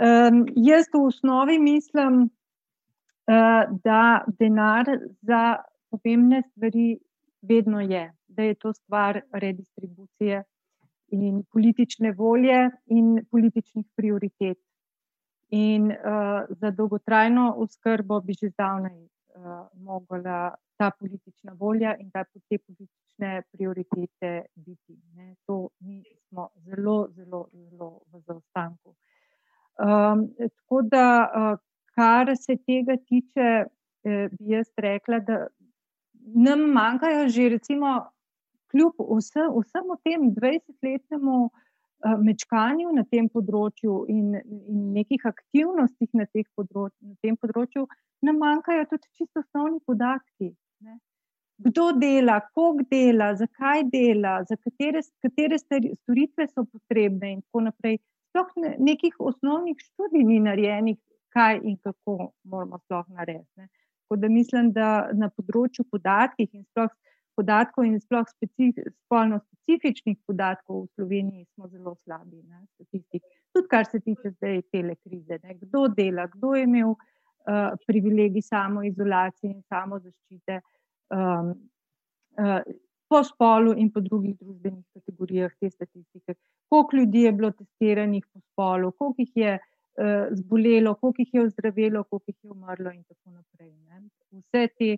Um, jaz v osnovi mislim, uh, da denar za pomembne stvari vedno je, da je to stvar redistribucije in politične volje in političnih prioritet. In uh, za dolgotrajno oskrbo bi že zdavnaj mogla ta politična volja in ta te politične prioritete biti. Ne. To mi smo zelo, zelo, zelo v zaostanku. Um, tako da, uh, kar se tega tiče, eh, bi jaz rekla, da nam manjkajo že recimo kljub vsem, vsem tem 20-letnemu uh, mečkanju na tem področju in, in nekih aktivnostih na, področ, na tem področju, nam manjkajo tudi čisto osnovni podatki. Ne? Kdo dela, koliko dela, zakaj dela, za katere, katere storitve so potrebne, in tako naprej. Sploh ne, nekih osnovnih študij ni narejenih, kaj in kako moramo sploh narediti. Tako da mislim, da na področju podatkov in sploh podatkov in sploh specif spolno specifičnih podatkov v Sloveniji smo zelo slabi. Ne, Tudi kar se tiče zdaj te krize, ne, kdo dela, kdo je imel uh, privilegij samoizolacije in samozaščite. Um, uh, Po spolu in po drugih družbenih kategorijah te statistike, koliko ljudi je bilo testiranih po spolu, koliko jih je uh, zbolelo, koliko jih je ozdravilo, koliko jih je umrlo, in tako naprej. Ne. Vse te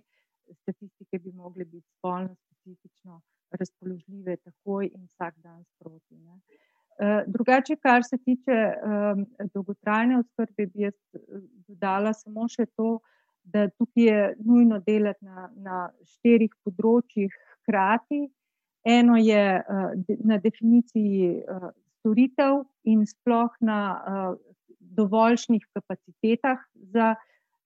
statistike bi mogle biti spolno specifično razpoložljive takoj in vsak dan sproti. Ne. Eh, drugače, kar se tiče um, dolgotrajne oskrbe, bi jaz eh, dodala samo še to, da tukaj je nujno delati na, na štirih področjih hkrati. Eno je uh, de, na definiciji uh, storitev in sploh na uh, dovoljšnih kapacitetah za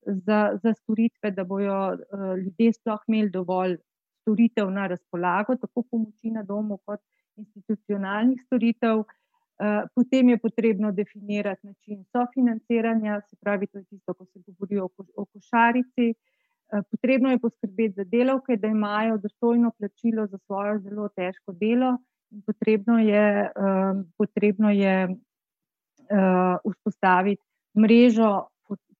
za, za storitve, da bodo uh, ljudje sploh imeli dovolj storitev na razpolago, tako pomoči na domu, kot institucionalnih storitev. Uh, potem je potrebno definirati način sofinanciranja, se pravi, to je tisto, ko se govori o, košarici. Uh, potrebno je poskrbeti za delavke, da imajo dostojno plačilo za svojo zelo težko delo, in potrebno je, potrebno je uh, vzpostaviti mrežo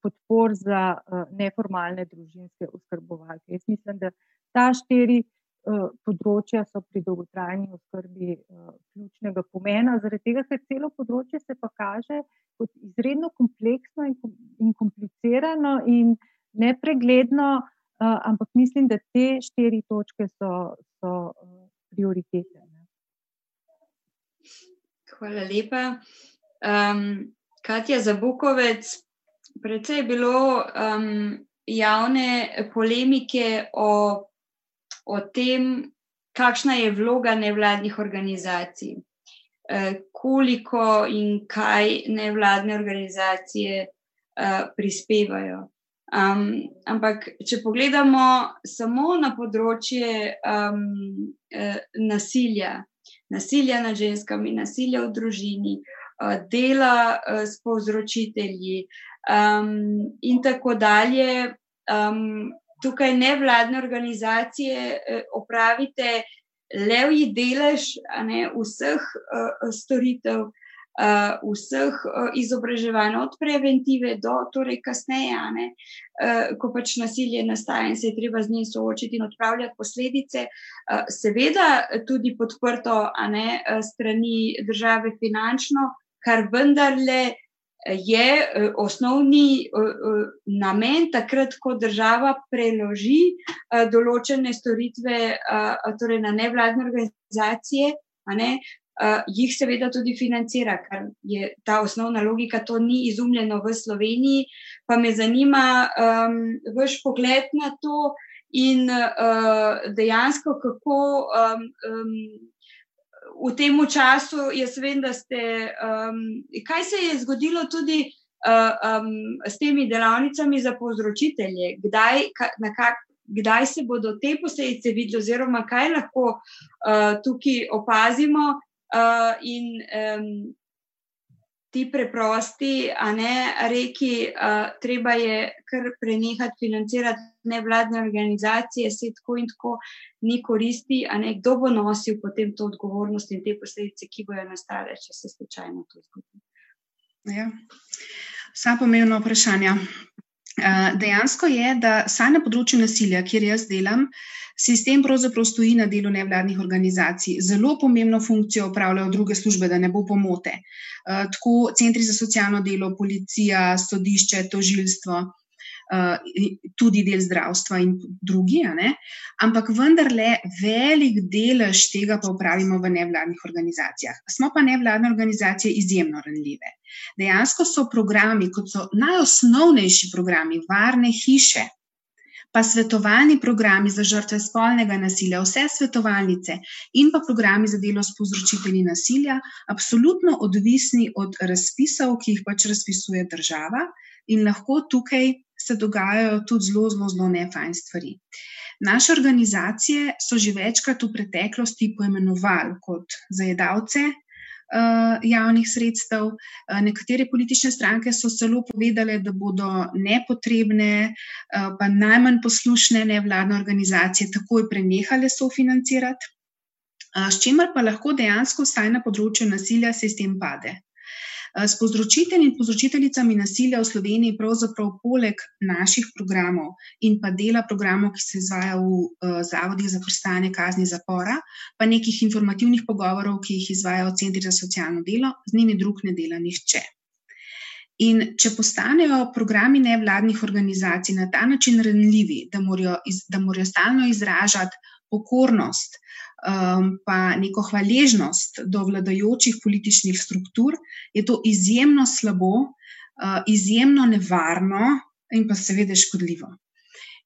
podpor za uh, neformalne družinske oskrbovalke. Jaz mislim, da ta štiri uh, področja so pri dolgotrajni oskrbi uh, ključnega pomena, zaradi tega, ker celo področje se pa kaže kot izredno kompleksno in, komplicirano in nepregledno, ampak mislim, da te štiri točke so, so prioritete. Hvala lepa. Um, Katja Zabukovec, Predvsej je bilo um, javne polemike o, o tem, kakšna je vloga nevladnih organizacij, uh, koliko in kaj nevladne organizacije uh, prispevajo. Um, ampak, če pogledamo samo na področje um, uh, nasilja, nasilja nad ženskami, nasilja v družini, uh, dela uh, s povzročitelji, uh, um, in tako dalje. Um, tukaj nevladne organizacije uh, opravite levji delež ne, vseh uh, storitev, uh, vseh uh, izobraževanj, od preventive do torej kasneje, ne, uh, ko pač nasilje nastaja in se je treba z njim soočiti in odpravljati posledice. Uh, seveda tudi podprto ne, strani države finančno, kar vendarle je eh, osnovni eh, eh, namen, takrat, ko država preloži določene storitve torej na nevladne organizacije, ne, jih seveda tudi financira, ker je ta osnovna logika, to ni izumljeno v Sloveniji. Pa me zanima um, vaš pogled na to in uh, dejansko, kako. Um, um, v tem času, jaz vem, da ste. Um, kaj se je zgodilo tudi uh, um, s temi delavnicami za povzročitelje? Kdaj, ka, kak, kdaj se bodo te posledice videli, oziroma kaj lahko uh, tukaj opazimo? Uh, in um, ti preprosti, a ne reki, uh, treba je kar prenehati financirati nevladne organizacije, se tako in tako ni koristi, a ne kdo bo nosil potem to odgovornost in te posledice, ki bojo nastale, če se slučajno to zgodi. Ja. Vsa pomembna vprašanja. Dejansko je, da saj na področju nasilja, kjer jaz delam, sistem pravzaprav stoji na delu nevladnih organizacij. Zelo pomembno funkcijo upravljajo druge službe, da ne bo pomote. Tako centri za socialno delo, policija, sodišče, tožilstvo. Eh, tudi del zdravstva in drugi, ampak vendarle velik delež tega pa upravimo v nevladnih organizacijah. Smo pa nevladne organizacije izjemno ranljive. Dejansko so programi, kot so najosnovnejši programi, varne hiše. Pa svetovalni programi za žrtve spolnega nasilja, vse svetovalnice in pa programi za delo s povzročitelji nasilja, absolutno odvisni od razpisov, ki jih pač razpisuje država, in lahko tukaj se dogajajo tudi zelo, zelo, zelo nefajn stvari. Naše organizacije so že večkrat v preteklosti poimenovali kot zajedavce uh, javnih sredstev. Uh, nekatere politične stranke so celo povedale, da bodo nepotrebne, uh, pa najmanj poslušne nevladne organizacije takoj prenehale sofinancirati. Uh, s čimer pa lahko dejansko vsaj na področju nasilja sistem pade. S povzročitelji in povzročiteljicami nasilja v Sloveniji, pravzaprav poleg naših programov in pa dela programov, ki se izvaja v uh, zavodih za prstanje kazni zapora, pa nekih informativnih pogovorov, ki jih izvajajo centri za socialno delo, z njimi drug ne dela nihče. In če postanejo programi nevladnih organizacij na ta način ranljivi, da morajo, iz, da morajo stalno izražati pokornost, um, pa neko hvaležnost do vladajočih političnih struktur, je to izjemno slabo, uh, izjemno nevarno in pa seveda škodljivo.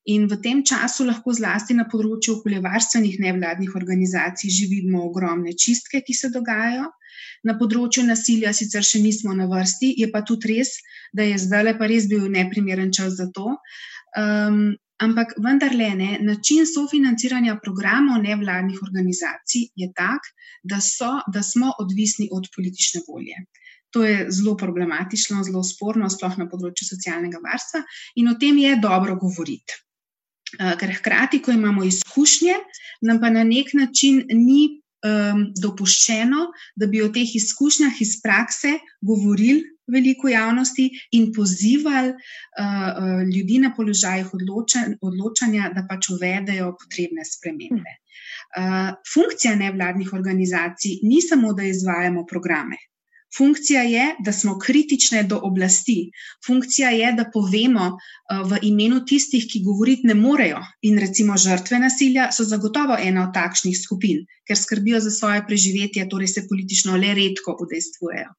In v tem času lahko zlasti na področju okoljevarstvenih nevladnih organizacij že vidimo ogromne čistke, ki se dogajajo. Na področju nasilja sicer še nismo na vrsti, je pa tudi res, da je zdaj pa res bil neprimeren čas za to. Um, Ampak vendarle, ne, način sofinanciranja programov nevladnih organizacij je tak, da, so, da smo odvisni od politične volje. To je zelo problematično, zelo sporno, sploh na področju socialnega varstva, in o tem je dobro govoriti. Eh, ker hkrati, ko imamo izkušnje, nam pa na nek način ni um, dopuščeno, da bi o teh izkušnjah iz prakse govorili veliko javnosti in pozivali uh, ljudi na položajih odločen, odločanja, da pač uvedejo potrebne spremembe. Uh, funkcija nevladnih organizacij ni samo, da izvajamo programe. Funkcija je, da smo kritične do oblasti. Funkcija je, da povemo v imenu tistih, ki govoriti ne morejo. In recimo žrtve nasilja so zagotovo ena od takšnih skupin, ker skrbijo za svoje preživetje, torej se politično le redko udejstvujejo.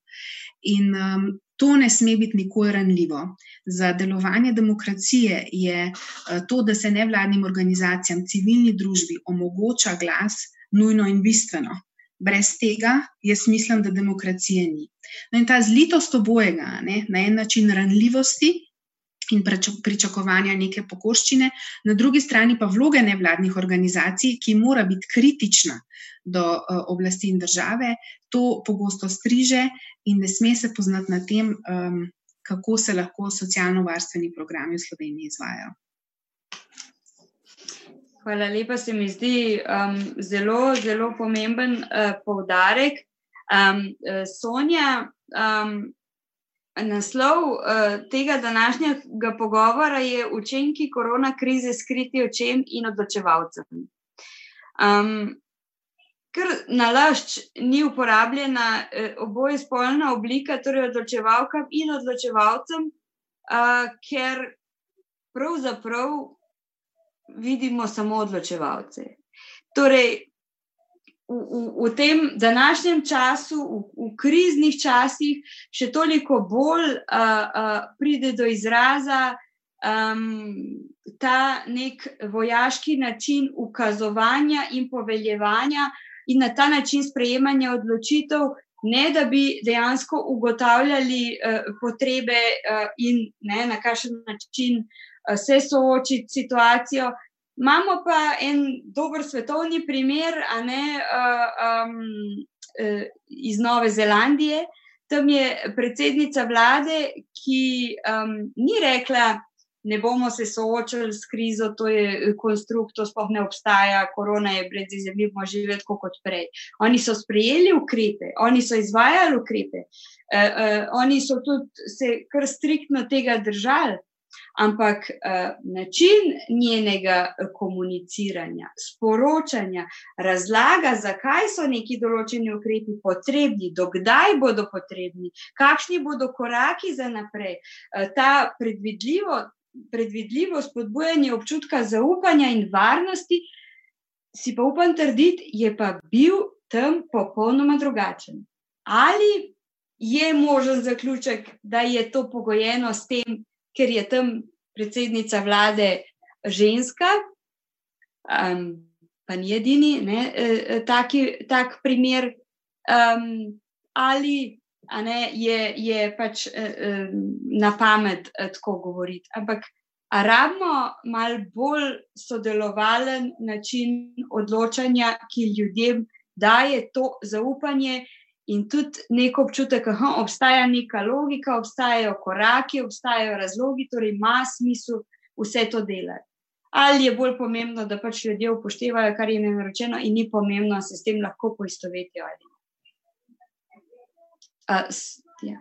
In um, to ne sme biti nikoli ranljivo. Za delovanje demokracije je uh, to, da se nevladnim organizacijam, civilni družbi omogoča glas, nujno in bistveno. Brez tega jaz mislim, da demokracije ni. No in ta zlitost obojega, ne, na en način ranljivosti in pričakovanja neke pokoščine, na drugi strani pa vloge nevladnih organizacij, ki mora biti kritična do uh, oblasti in države, to pogosto striže in ne sme se poznati na tem, um, kako se lahko socialno-varstveni programi v Sloveniji izvajo. Hvala lepa, se mi zdi um, zelo, zelo pomemben uh, poudarek. Um, Sonja, um, Naslov uh, tega današnjega pogovora je učinki korona krize skriti očem in odločevalcem. Um, ker nalašč ni uporabljena eh, oboje spolna oblika, torej odločevalkam in odločevalcem, uh, ker pravzaprav vidimo samo odločevalce. Torej, v, v, tem današnjem času, v, v kriznih časih, še toliko bolj uh, uh, pride do izraza um, ta nek vojaški način ukazovanja in poveljevanja, in na ta način sprejemanja odločitev. Ne, da bi dejansko ugotavljali uh, potrebe uh, in ne, na kakšen način uh, se soočiti s situacijo, Imamo pa en dober svetovni primer, a ne uh, um, iz Nove Zelandije. Tam je predsednica vlade, ki um, ni rekla, ne bomo se soočali s krizo, to je konstrukt, to sploh ne obstaja, korona je brez izjemnih, bomo živeti kot prej. Oni so sprejeli ukrepe, oni so izvajali ukrepe, uh, uh, oni so tudi se kar striktno tega držali ampak uh, način njenega komuniciranja, sporočanja, razlaga, zakaj so neki določeni ukrepi potrebni, dokdaj bodo potrebni, kakšni bodo koraki za naprej. Uh, ta predvidljivo, predvidljivo spodbujanje občutka zaupanja in varnosti, si pa upam trditi, je pa bil tam popolnoma drugačen. Ali je možen zaključek, da je to pogojeno s tem, ker je tam predsednica vlade ženska, um, pa ni edini, ne, e, taki, tak primer, um, ali ne, je, je pač um, na pamet tako govoriti. Ampak. Rabimo malo bolj sodelovalen način odločanja, ki ljudem daje to zaupanje in tudi neko občutek, da obstaja neka logika, obstajajo koraki, obstajajo razlogi, torej ima smisel vse to delati. Ali je bolj pomembno, da pač ljudje upoštevajo, kar jim je naročeno, in ni pomembno, da se s tem lahko poistovetijo. Uh, ja.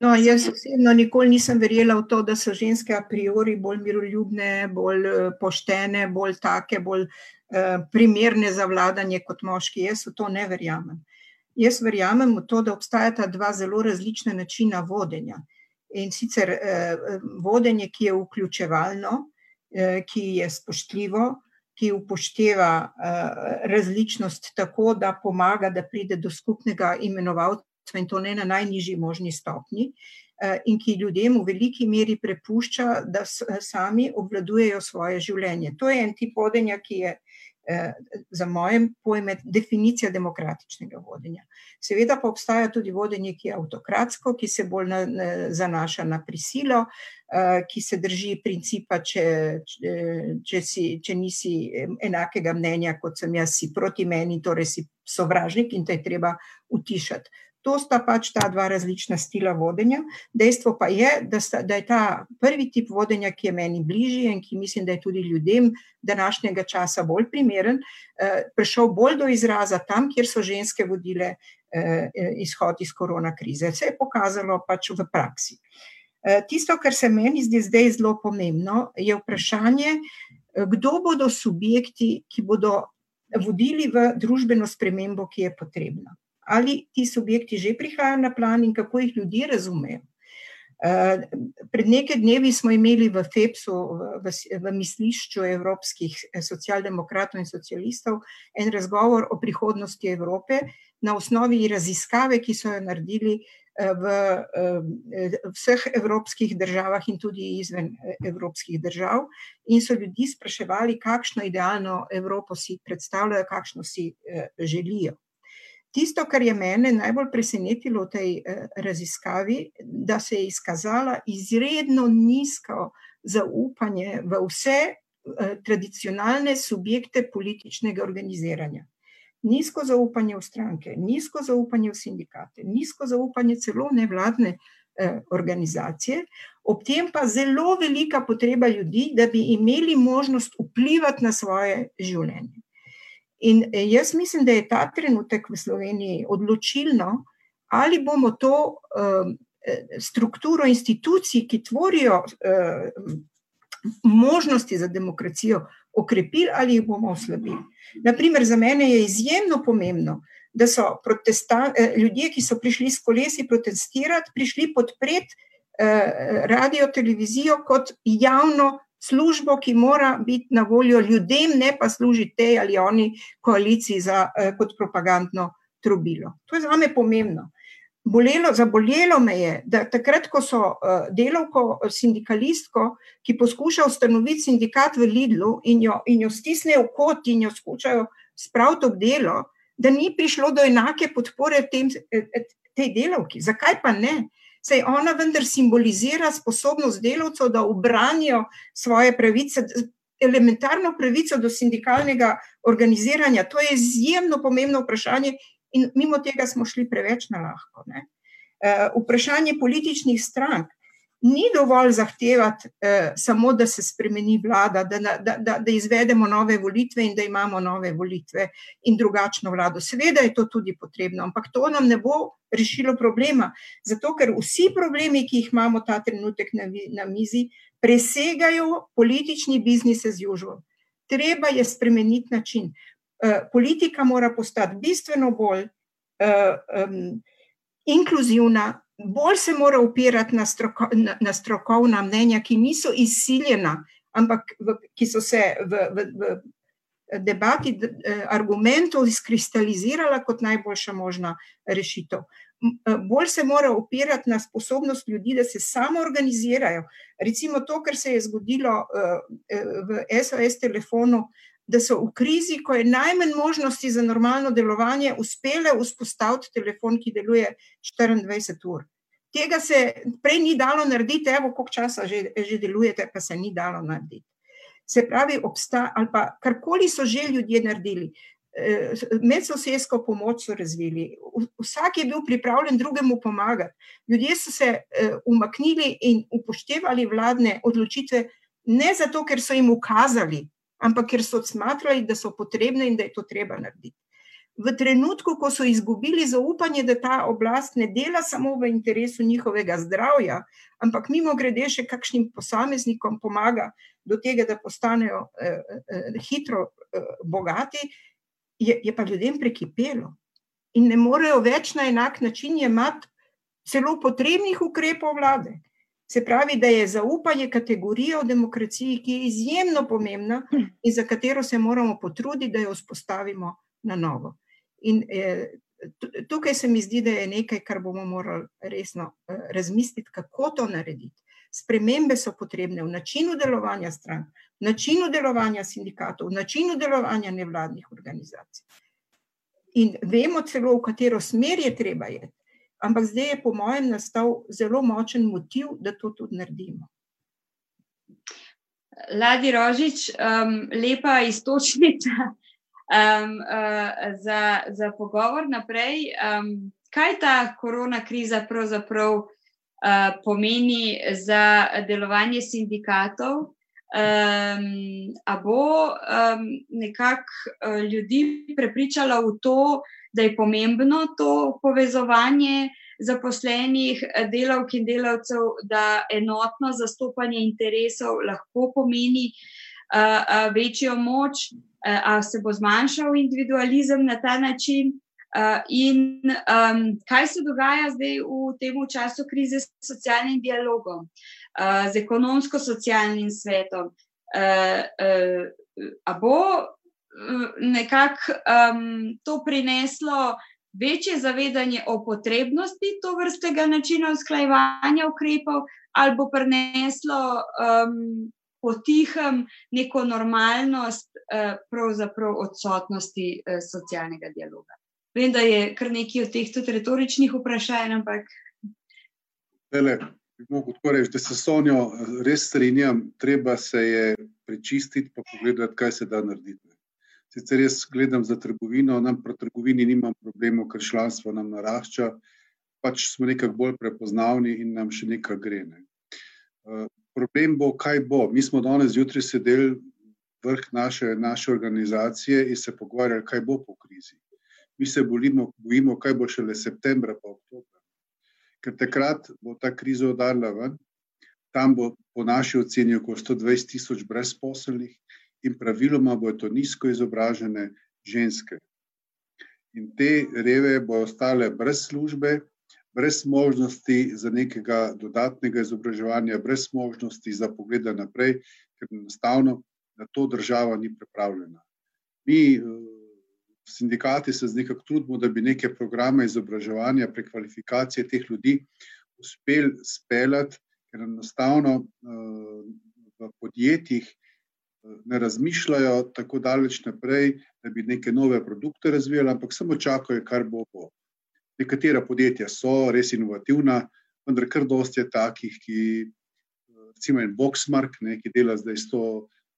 No, jaz osebno nikoli nisem verjela v to, da so ženske a priori bolj miroljubne, bolj eh, poštene, bolj take, bolj uh, primerne za vladanje kot moški. Jaz v to ne verjamem. Jaz verjamem v to, da obstajata dva zelo različna načina vodenja. In sicer uh, vodenje, ki je vključevalno, uh, ki je spoštljivo, ki upošteva uh, različnost tako, da pomaga, da pride do skupnega imenovalca in to ne na najnižji možni stopni, eh, in ki ljudem v veliki meri prepušča, da sami obvladujejo svoje življenje. To je en tip vodenja, ki je eh, za mojem pojme definicija demokratičnega vodenja. Seveda pa obstaja tudi vodenje, ki je avtokratsko, ki se bolj na, na, zanaša na prisilo, uh, ki se drži principa, če, če, če, si, če nisi enakega mnenja kot sem jaz, si proti meni, torej si sovražnik in te je treba utišati. To sta pač ta dva različna stila vodenja. Dejstvo pa je, da, sta, da je ta prvi tip vodenja, ki je meni bližji in ki mislim, da je tudi ljudem današnjega časa bolj primeren, eh, prišel bolj do izraza tam, kjer so ženske vodile eh, izhod iz korona krize. Vse je pokazalo pač v praksi. Eh, tisto, kar se meni zdi zdaj zelo pomembno, je vprašanje, kdo bodo subjekti, ki bodo vodili v družbeno spremembo, ki je potrebna ali ti subjekti že prihajajo na plan in kako jih ljudje razumejo. Uh, pred nekaj dnevi smo imeli v FEPS-u, v, v mislišču evropskih eh, socialdemokratov in socialistov, en razgovor o prihodnosti Evrope na osnovi raziskave, ki so jo naredili uh, v vseh evropskih državah in tudi izven evropskih držav, in so ljudi spraševali, kakšno idealno Evropo si predstavljajo, kakšno si želijo. Tisto, kar je mene najbolj presenetilo v tej eh, raziskavi, da se je izkazala izredno nizko zaupanje v vse eh, tradicionalne subjekte političnega organiziranja. Nizko zaupanje v stranke, nizko zaupanje v sindikate, nizko zaupanje celo nevladne eh, organizacije, ob tem pa zelo velika potreba ljudi, da bi imeli možnost vplivati na svoje življenje. In eh, jaz mislim, da je ta trenutek v Sloveniji odločilno, ali bomo to uh, strukturo institucij, ki tvorijo uh, možnosti za demokracijo, okrepili ali jih bomo oslabili. Naprimer, za mene je izjemno pomembno, da so ljudje, ki so prišli s kolesi protestirati, prišli podpreti uh, radio, televizijo kot javno službo, ki mora biti na voljo ljudem, ne pa služiti tej ali oni koaliciji za, eh, kot propagandno trubilo. To je za me pomembno. Bolelo, zabolelo me je, da takrat, ko so uh, delovko, sindikalistko, ki poskuša ustanoviti sindikat v Lidlu in jo, in jo stisnejo v kot in jo skušajo spraviti ob delo, da ni prišlo do enake podpore tem, eh, tej delovki. Zakaj pa ne? Sej ona vendar simbolizira sposobnost delavcev, da obranijo svoje pravice, elementarno pravico do sindikalnega organiziranja. To je izjemno pomembno vprašanje in mimo tega smo šli preveč na lahko. Ne? Uh, vprašanje političnih strank ni dovolj zahtevati uh, samo, da se spremeni vlada, da, da, da, da izvedemo nove volitve in da imamo nove volitve in drugačno vlado. Seveda je to tudi potrebno, ampak to nam ne bo rešilo problema, zato ker vsi problemi, ki jih imamo ta trenutek na, na mizi, presegajo politični biznis as usual. Treba je spremeniti način. Uh, politika mora postati bistveno bolj uh, um, inkluzivna, bolj se mora upirati na, stroko, na, na strokovna mnenja, ki niso izsiljena, ampak v, ki so se v, v, v debati eh, argumentov izkristalizirala kot najboljša možna rešitev. Eh, bolj se mora upirati na sposobnost ljudi, da se samo organizirajo. Recimo to, kar se je zgodilo eh, v SOS telefonu, da so v krizi, ko je najmanj možnosti za normalno delovanje, uspele vzpostaviti telefon, ki deluje 24 ur. Tega se prej ni dalo narediti, evo, koliko časa že, že delujete, pa se ni dalo narediti. Se pravi, obstaja ali pa karkoli so že ljudje naredili. medsosedsko pomoč so razvili. Vsak je bil pripravljen drugemu pomagati. Ljudje so se umaknili in upoštevali vladne odločitve, ne zato, ker so jim ukazali, ampak ker so smatrali, da so potrebne in da je to treba narediti. V trenutku, ko so izgubili zaupanje, da ta oblast ne dela samo v interesu njihovega zdravja, ampak mimo grede še kakšnim posameznikom pomaga do tega, da postanejo eh, eh, hitro eh, bogati, je, je pa ljudem prekipelo. In ne morejo več na enak način imati celo potrebnih ukrepov vlade. Se pravi, da je zaupanje kategorija v demokraciji, ki je izjemno pomembna in za katero se moramo potruditi, da jo vzpostavimo na novo. In eh, tukaj se mi zdi, da je nekaj, kar bomo morali resno eh, razmisliti, kako to narediti. Spremembe so potrebne v načinu delovanja strank, v načinu delovanja sindikatov, v načinu delovanja nevladnih organizacij. In vemo celo, v katero smer je treba jeti ampak zdaj je, po mojem, nastal zelo močen motiv, da to tudi naredimo. Ladi Rožič, um, lepa istočnica [laughs] um, uh, za, za pogovor naprej. Um, kaj ta korona kriza pravzaprav uh, pomeni za delovanje sindikatov? Um, a bo um, nekako uh, ljudi prepričala v to, da je pomembno to povezovanje zaposlenih delavk in delavcev, da enotno zastopanje interesov lahko pomeni uh, uh, večjo moč, uh, a se bo zmanjšal individualizem na ta način. Uh, in um, kaj se dogaja zdaj v tem času krize s socialnim dialogom, uh, z ekonomsko-socialnim svetom? Uh, uh, a bo nekako um, to prineslo večje zavedanje o potrebnosti to vrstega načina usklajevanja ukrepov, ali bo prineslo um, potihem neko normalnost, uh, pravzaprav odsotnosti uh, socialnega dialoga. Vem, da je kar nekaj od teh tudi retoričnih vprašanj, ampak. Vele. Mogoče tako reči, da se s Sonijo res strinjam, treba se je prečistiti, pa pogledati, kaj se da narediti. Sicer jaz gledam za trgovino, nam pri trgovini nimam problemov, ker članstvo nam narašča, pač smo nekako bolj prepoznavni in nam še nekaj gre. Ne. Uh, problem bo, kaj bo. Mi smo danes zjutraj sedeli vrh naše, naše organizacije in se pogovarjali, kaj bo po krizi. Mi se bolimo, bojimo, kaj bo šele septembra, pa oktober. Ker takrat bo ta kriza udarila ven, tam bo po naši oceni okoli 120 tisoč brezposelnih, in praviloma bodo to nizko izobražene ženske. In te reve bodo ostale brez službe, brez možnosti za nekega dodatnega izobraževanja, brez možnosti za pogled naprej, ker enostavno na to država ni pripravljena. Mi, eh, sindikati, se nekako trudimo, da bi neke programe izobraževanja, prekvalifikacije teh ljudi uspeli speljati, ker enostavno eh, v podjetjih ne razmišljajo tako daleč naprej, da bi neke nove produkte razvijali, ampak samo čakajo, kar bo. bo. Nekatera podjetja so res inovativna, vendar kar dosti je takih, ki recimo en Boxmark, ne, ki dela zdaj 100,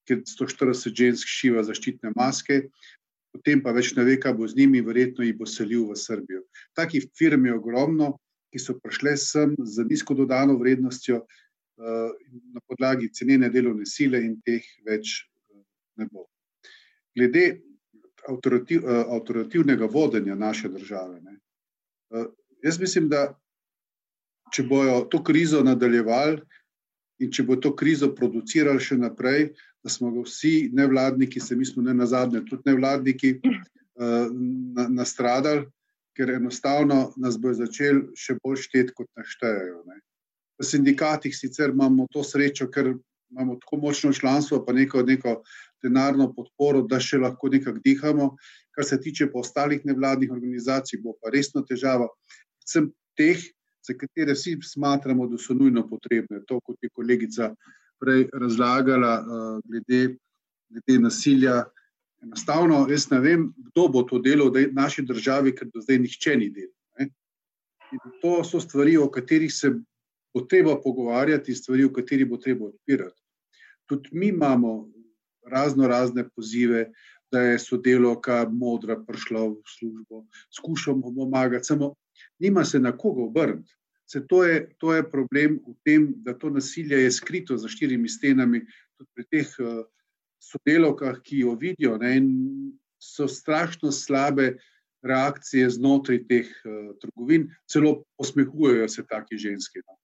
140 žensk šiva zaščitne maske, potem pa več ne ve, kaj bo z njimi, verjetno jih bo selil v Srbijo. Takih firm je ogromno, ki so prišle sem z nizko dodano vrednostjo, na podlagi cenene delovne sile in teh več ne bo. Glede avtorativ, avtorativnega vodenja naše države, ne, jaz mislim, da če bojo to krizo nadaljevali in če bo to krizo producirali še naprej, da smo ga vsi nevladniki, se mi smo ne nazadnje, tudi nevladniki, nastradali, ker enostavno nas bo začeli še bolj šteti, kot naštejejo. Ne. V sindikatih sicer imamo to srečo, ker imamo tako močno članstvo, pa neko, neko denarno podporo, da še lahko nekako dihamo. Kar se tiče pa ostalih nevladnih organizacij, bo pa resno težava. Predvsem teh, za katere vsi smatramo, da so nujno potrebne. To, kot je kolegica prej razlagala, uh, glede, glede nasilja. Enostavno, jaz ne vem, kdo bo to delal v naši državi, ker do zdaj nihče ni delal. To so stvari, o katerih se bo treba pogovarjati, stvari, v kateri bo treba odpirati. Tudi mi imamo razno razne pozive, da je sodelovka modra prišla v službo, skušamo pomagati, samo nima se na koga obrniti. Se to, je, to je problem v tem, da to nasilje je skrito za štirimi stenami, tudi pri teh uh, sodelovkah, ki jo vidijo, ne, so strašno slabe reakcije znotraj teh uh, trgovin, celo posmehujejo se taki ženski. No.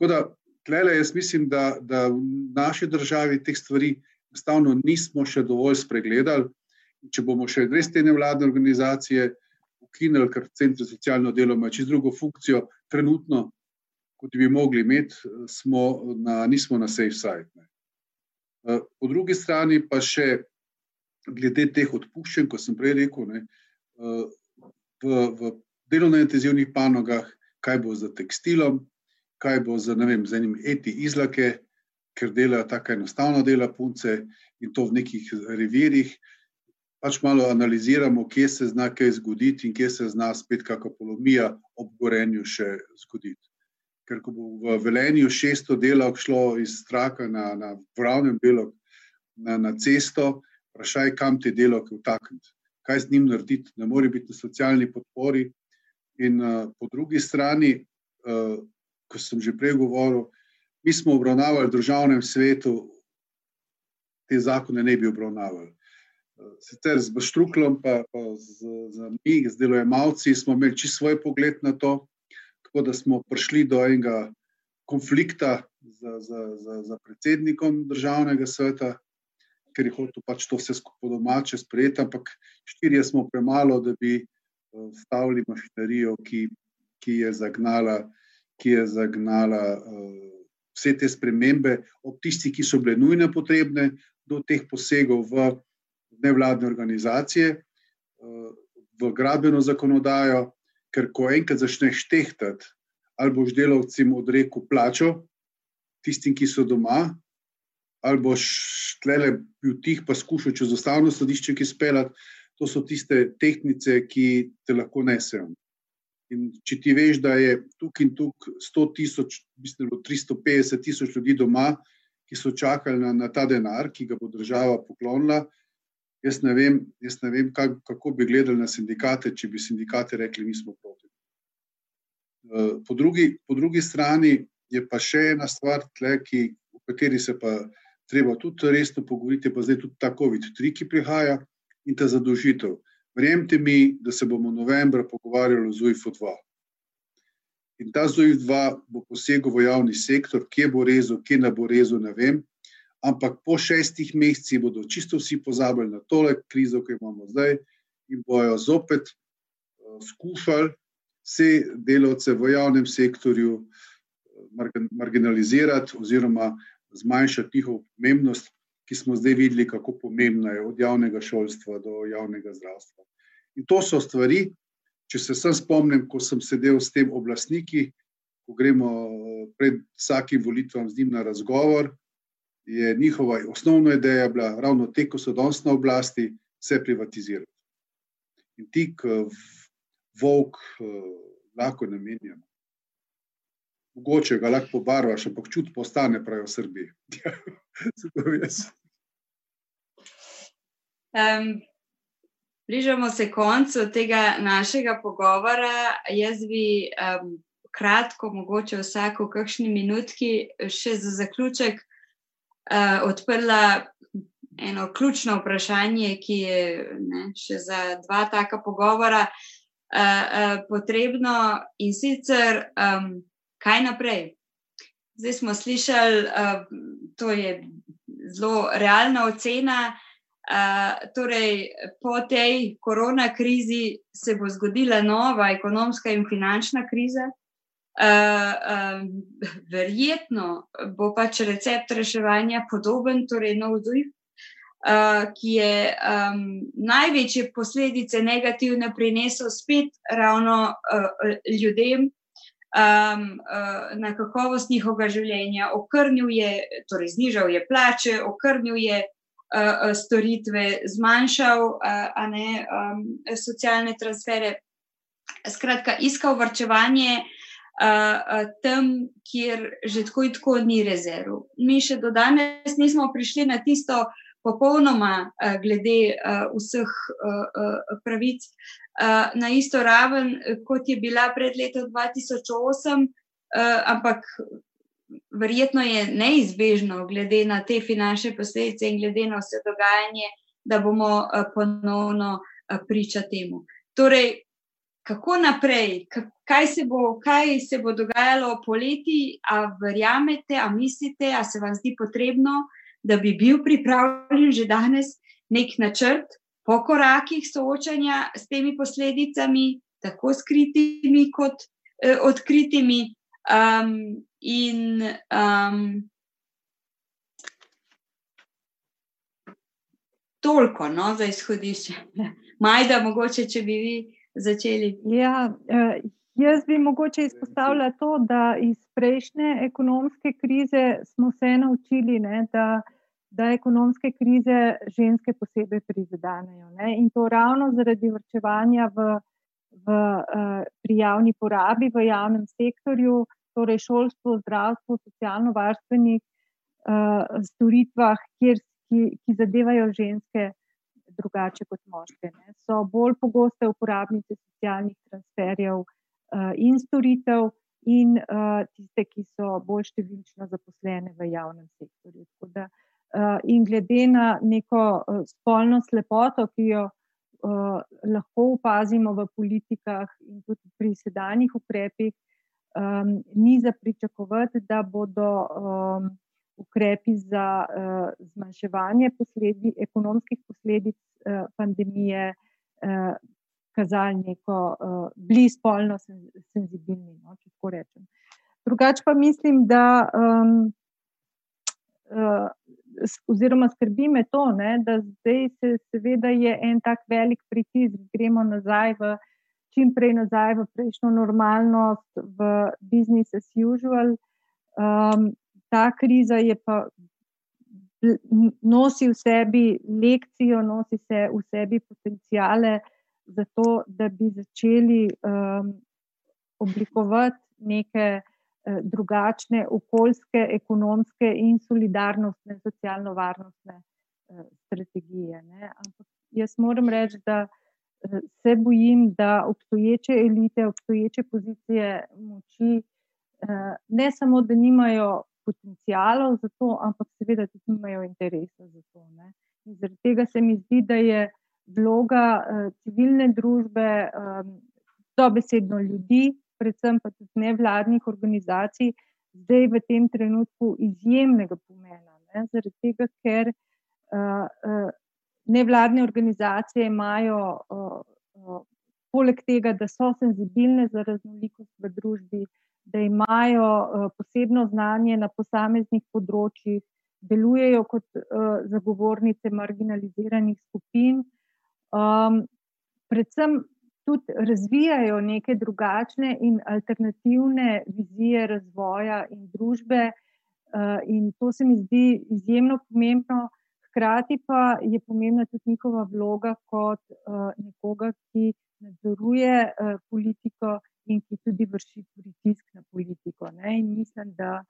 Tako da, tlele, jaz mislim, da, da v naši državi teh stvari enostavno nismo še dovolj spregledali. Če bomo še res te nevladne organizacije ukinili, ker centri za socialno delo imajo čisto drugo funkcijo, trenutno, kot bi mogli imeti, smo na, nismo na safe side. Ne. Eh, po drugi strani pa še glede teh odpuščanj, kot sem prej rekel, ne, eh, v, v delovno intenzivnih panogah, kaj bo za tekstilom, kaj bo za, vem, za enim eti izlake, ker delajo tako enostavno dela punce in to v nekih revirjih. Pač malo analiziramo, kje se zna kaj zgoditi in kje se zna spet kakšna polomija ob gorenju še zgoditi. Ker ko bo v velenju 600 delov šlo iz straka na, na pravnem delu na, na cesto, vprašaj, kam te delovke vtakniti, kaj z njim narediti, ne more biti na socialni podpori. In uh, po drugi strani, uh, ko sem že prej govoril, mi smo obravnavali v državnem svetu, te zakone ne bi obravnavali. Sicer z Baštruklom, pa, pa z, z mi, z delojemalci, smo imeli čisto svoj pogled na to, tako da smo prišli do enega konflikta z, z, z, z predsednikom državnega sveta, ker je hotel pač to vse skupaj domače sprejeti, ampak štirje smo premalo, da bi eh, stavili mašinerijo, ki, ki je zagnala, ki je zagnala uh, vse te spremembe, ob tistih, ki so bile nujno potrebne, do teh posegov v nevladne organizacije, eh, v gradbeno zakonodajo, ker ko enkrat začneš tehtati, ali boš delavcem odrekel plačo, tistim, ki so doma, ali boš tlele bil tih, pa skušal čez ustavno sodišče, ki speljati, to so tiste tehnice, ki te lahko nesejo. In če ti veš, da je tukaj in tukaj 100 tisoč, mislim, da je 350 tisoč ljudi doma, ki so čakali na, na ta denar, ki ga bo država poklonila, jaz ne vem, jaz ne vem kak, kako bi gledali na sindikate, če bi sindikati rekli, mi smo proti. Eh, po drugi, po drugi strani je pa še ena stvar, tle, ki, o kateri se pa treba tudi resno pogovoriti, pa zdaj tudi ta COVID-3, ki prihaja in ta zadožitev. Verjemite mi, da se bomo novembra pogovarjali o ZUIF-2. In ta ZUIF-2 bo posegel v javni sektor, kje bo rezal, kje ne bo rezal, ne vem. Ampak po šestih mesecih bodo čisto vsi pozabili na tole krizo, ki jo imamo zdaj, in bojo zopet uh, skušali vse delavce v javnem sektorju uh, marginalizirati oziroma zmanjšati njihovo pomembnost, ki smo zdaj videli, kako pomembna je od javnega šolstva do javnega zdravstva. In to so stvari, če se sem spomnim, ko sem sedel s tem oblastniki, ko gremo pred vsakim volitvam z njim na razgovor, je njihova osnovna ideja bila ravno te, ko so danes na oblasti, vse privatizirati. In ti, volk, lahko namenjamo. Mogoče ga lahko pobarvaš, ampak čut postane, pravijo v Srbiji. [laughs] Zato jaz. Um, bližamo se koncu tega našega pogovora. Jaz bi um, kratko, mogoče vsako kakšni minutki, še za zaključek uh, odprla eno ključno vprašanje, ki je ne, še za dva taka pogovora uh, uh, potrebno in sicer, um, kaj naprej. Zdaj smo slišali, uh, to je zelo realna ocena torej, po tej korona krizi se bo zgodila nova ekonomska in finančna kriza. Uh, um, verjetno bo pač recept reševanja podoben, torej nov ZUIF, uh, ki je um, največje posledice negativne prinesel spet ravno uh, ljudem um, uh, na kakovost njihovega življenja. Okrnil je, torej znižal je plače, okrnil je uh, storitve, zmanjšal uh, ne, um, socialne transfere. Skratka, iskal vrčevanje uh, uh, tam, kjer že tako in tako ni rezerv. Mi še do danes nismo prišli na tisto popolnoma glede vseh pravic na isto raven, kot je bila pred letom 2008, ampak verjetno je neizbežno, glede na te finančne posledice in glede na vse dogajanje, da bomo ponovno priča temu. Torej, kako naprej, kaj se bo, kaj se bo dogajalo poleti, a verjamete, a mislite, a se vam zdi potrebno, da bi bil pripravljen že danes nek načrt po korakih soočanja s temi posledicami, tako skritimi kot eh, odkritimi. Um, in um, toliko no, za izhodišče. [laughs] Majda, mogoče, če bi vi začeli. Ja, eh, jaz bi mogoče izpostavila to, da iz prejšnje ekonomske krize smo se naučili, ne, da, da ekonomske krize ženske posebej prizadenejo. Ne, in to ravno zaradi vrčevanja v, v, uh, pri javni porabi, v javnem sektorju, torej šolstvo, zdravstvo, socialno-varstvenih uh, storitvah, kjer, ki, ki zadevajo ženske drugače kot moške. Ne. So bolj pogoste uporabnice socialnih transferjev uh, in storitev, in uh, tiste, ki so bolj številčno zaposlene v javnem sektorju. Da, uh, in glede na neko uh, spolno slepoto, ki jo uh, lahko opazimo v politikah in tudi pri sedanjih ukrepih, um, ni za pričakovati, da bodo. Um, ukrepi za uh, zmanjševanje posledi, ekonomskih posledic uh, pandemije uh, kazali neko uh, bliž spolno senzibilni, no, če tako rečem. Drugače pa mislim, da um, oziroma skrbi me to, ne, da zdaj se seveda je en tak velik pritisk, gremo nazaj v čim prej nazaj v prejšnjo normalnost, v business as usual. Um, ta kriza je pa nosi v sebi lekcijo, nosi se v sebi potencijale za to, da bi začeli um, oblikovati neke drugačne okoljske, ekonomske in solidarnostne, socialno-varnostne uh, strategije. Ne? Ampak jaz moram reči, da uh, se bojim, da obstoječe elite, obstoječe pozicije moči, ne samo, da nimajo potencijalov za to, ampak seveda tudi nimajo interesa za to. Ne. In zaradi tega se mi zdi, da je vloga civilne družbe, dobesedno ljudi, predvsem pa tudi nevladnih organizacij, zdaj v tem trenutku izjemnega pomena. Ne. Zaradi tega, ker uh, uh, nevladne organizacije imajo. Uh, uh, Poleg tega, da so senzibilne za raznolikost v družbi, da imajo uh, posebno znanje na posameznih področjih, delujejo kot uh, zagovornice marginaliziranih skupin, um, predvsem tudi razvijajo neke drugačne in alternativne vizije razvoja in družbe. Uh, in to se mi zdi izjemno pomembno. Hkrati pa je pomembna tudi njihova vloga kot uh, nekoga, ki nadzoruje uh, politiko in ki tudi vrši pritisk na politiko. Mislim da,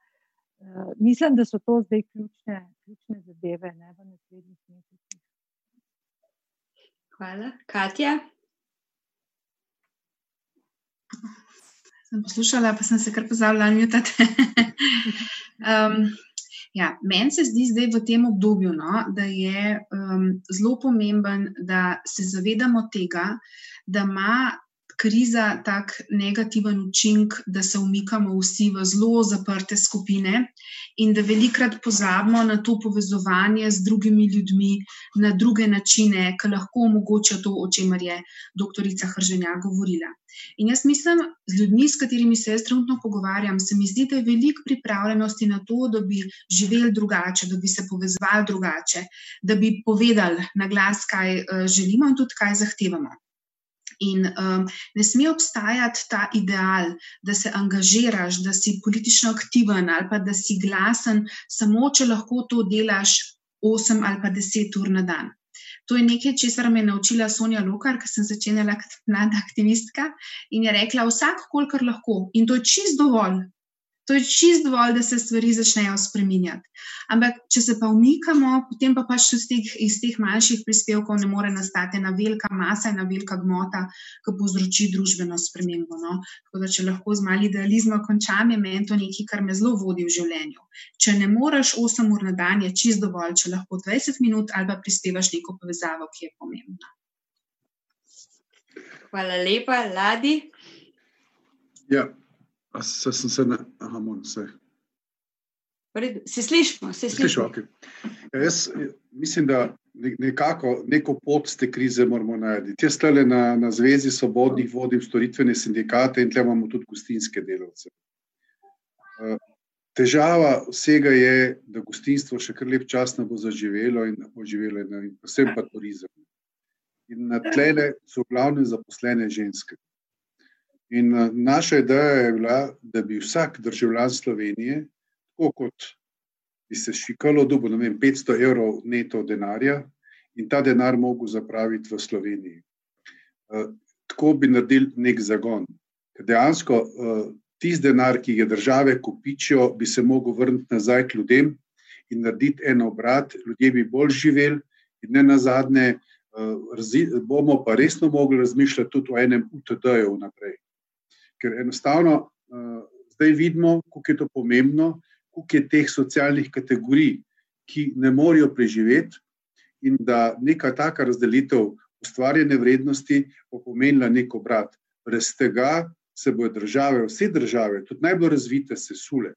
mislim, da so to zdaj ključne, ključne zadeve ne, v naslednjih mesecih. Hvala. Katja? Sem poslušala, pa sem se kar pozabila, da je to. Ja, meni se zdi zdaj v tem obdobju, no, da je um, zelo pomemben, da se zavedamo tega, da ima kriza tak negativen učinek, da se umikamo vsi v zelo zaprte skupine in da velikrat pozabimo na to povezovanje z drugimi ljudmi, na druge načine, ki lahko omogoča to, o čemer je doktorica Hrženja govorila. In jaz mislim, z ljudmi, s katerimi se jaz trenutno pogovarjam, se mi zdi, da je veliko pripravljenosti na to, da bi živeli drugače, da bi se povezovali drugače, da bi povedali na glas, kaj uh, želimo in tudi kaj zahtevamo. In um, ne sme obstajati ta ideal, da se angažiraš, da si politično aktiven ali pa da si glasen, samo če lahko to delaš 8 ali pa 10 ur na dan. To je nekaj, česar me je naučila Sonja Lokar, ker sem začela kot mlada aktivistka in je rekla: vsak, kolikor lahko. In to je čist dovolj. To je čist dovolj, da se stvari začnejo spreminjati. Ampak, če se pa umikamo, potem pa pač iz teh, iz teh manjših prispevkov ne more nastati ena velika masa, ena velika gmota, ki povzroči družbeno spremembo. No? Tako da, če lahko z malim idealizmom končam, je meni to nekaj, kar me zelo vodi v življenju. Če ne moreš 8 ur na dan, je čist dovolj, če lahko 20 minut ali pa prispevaš neko povezavo, ki je pomembna. Hvala lepa, Ladi. Ja, Se sem se na. Aha, moram se. Se slišimo, se slišimo. Okay. Ja, jaz mislim, da nekako neko pot z te krize moramo najti. Jaz stale na, na Zvezi svobodnih vodim storitvene sindikate in tle imamo tudi gostinske delavce. Eh, težava vsega je, da gostinstvo še kar lep čas ne bo zaživelo in bo živelo, in vsem pa turizem. In na tlele so glavne zaposlene ženske. In uh, naša ideja je bila, da bi vsak državljan Slovenije, tako kot bi se šikalo, dobil vem, 500 evrov neto denarja in ta denar mogel zapraviti v Sloveniji. Uh, tako bi naredili nek zagon. Ker dejansko uh, tisti denar, ki ga države kupičijo, bi se mogel vrniti nazaj k ljudem in narediti en obrat, ljudje bi bolj živeli, in ne na zadnje, bomo pa resno mogli razmišljati tudi o enem UTD-ju naprej ker enostavno uh, zdaj vidimo, kako je to pomembno, koliko je teh socialnih kategorij, ki ne morejo preživeti, in da neka taka razdelitev ustvarjene vrednosti bo pomenila nek obrat. Brez tega se bodo države, vse države, tudi najbolj razvite, sesule.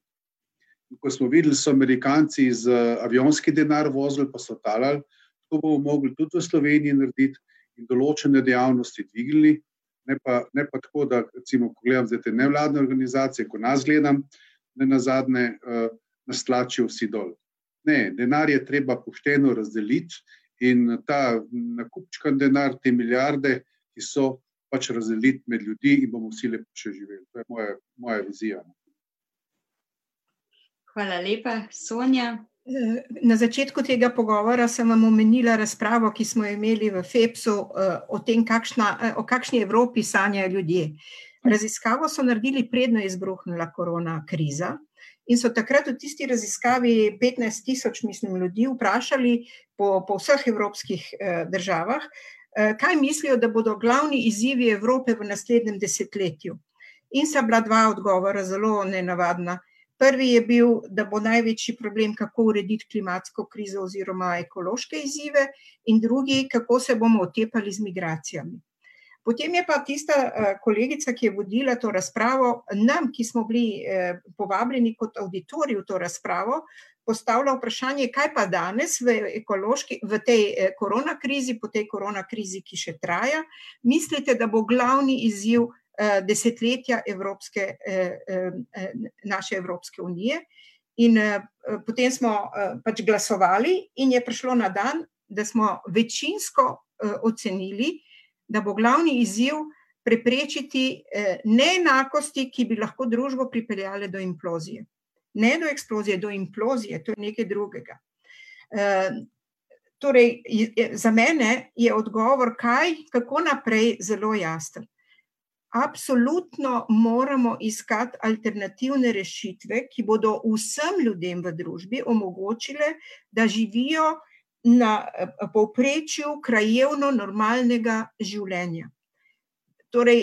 In ko smo videli, so Amerikanci z avionski denar vozili, pa so talali, to bomo mogli tudi v Sloveniji narediti in določene dejavnosti dvignili ne pa, ne pa tako, da recimo, ko gledam te nevladne organizacije, ko nas gledam, ne na zadnje uh, nas tlačijo vsi dol. Ne, denar je treba pošteno razdeliti in ta nakupčkan denar, te milijarde, ki so pač razdeliti med ljudi in bomo vsi lepo še živeli. To je moja, moja vizija. Hvala lepa, Sonja. Na začetku tega pogovora sem vam omenila razpravo, ki smo imeli v FEPS-u eh, o tem, kakšna, eh, o kakšni Evropi sanjajo ljudje. Raziskavo so naredili predno izbruhnila korona kriza in so takrat v tisti raziskavi 15 tisoč, mislim, ljudi vprašali po, po vseh evropskih eh, državah, kaj mislijo, da bodo glavni izzivi Evrope v naslednjem desetletju. In sta bila dva odgovora zelo nenavadna. Prvi je bil, da bo največji problem, kako urediti klimatsko krizo oziroma ekološke izzive, in drugi, kako se bomo otepali z migracijami. Potem je pa tista eh, kolegica, ki je vodila to razpravo, nam, ki smo bili eh, povabljeni kot auditorij v to razpravo, postavila vprašanje, kaj pa danes v, v tej eh, korona krizi, po tej korona krizi, ki še traja, mislite, da bo glavni izziv desetletja Evropske, eh, eh, naše Evropske unije. In potem smo pač glasovali, in je prišlo na dan, da smo večinsko ocenili, da bo glavni izziv preprečiti neenakosti, ki bi lahko družbo pripeljale do implozije. Ne do eksplozije, do implozije, to je nekaj drugega. Torej, za mene je odgovor, kaj, kako naprej, zelo jasen. Absolutno moramo iskati alternativne rešitve, ki bodo vsem ljudem v družbi omogočile, da živijo na povprečju krajevno normalnega življenja. Torej,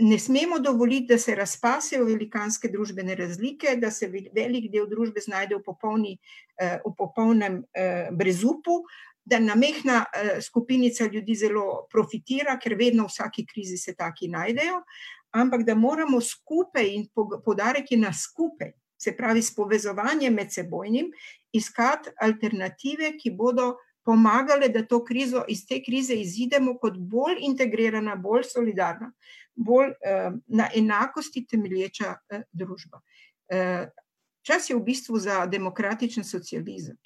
ne smemo dovoliti, da se razpasejo velikanske družbene razlike, da se velik del družbe znajde v, popolni, eh, v popolnem eh, brezupu, da namehna uh, skupinica ljudi zelo profitira, ker vedno v vsaki krizi se taki najdejo, ampak da moramo skupaj in podarek je na skupaj, se pravi s povezovanjem med sebojnim, iskati alternative, ki bodo pomagale, da to krizo, iz te krize izidemo kot bolj integrirana, bolj solidarna, bolj uh, na enakosti temelječa uh, družba. Uh, čas je v bistvu za demokratičen socializem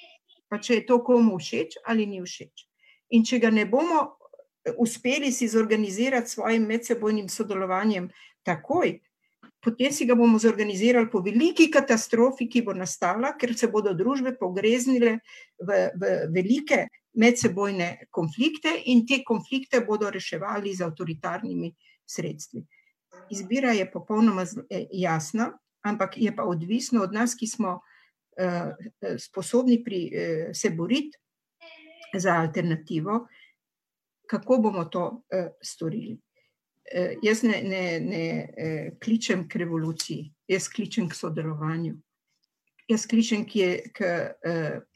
pa če je to komu všeč ali ni všeč. In če ga ne bomo eh, uspeli si zorganizirati s svojim medsebojnim sodelovanjem takoj, potem si ga bomo zorganizirali po veliki katastrofi, ki bo nastala, ker se bodo družbe pogreznile v, v velike medsebojne konflikte in te konflikte bodo reševali z avtoritarnimi sredstvi. Izbira je popolnoma eh, jasna. ampak je pa odvisno od nas, ki smo sposobni pri, uh, se boriti za alternativo, kako bomo to uh, storili. Jaz ne, ne, ne kličem k revoluciji, jaz kličem k sodelovanju. Jaz kličem k, k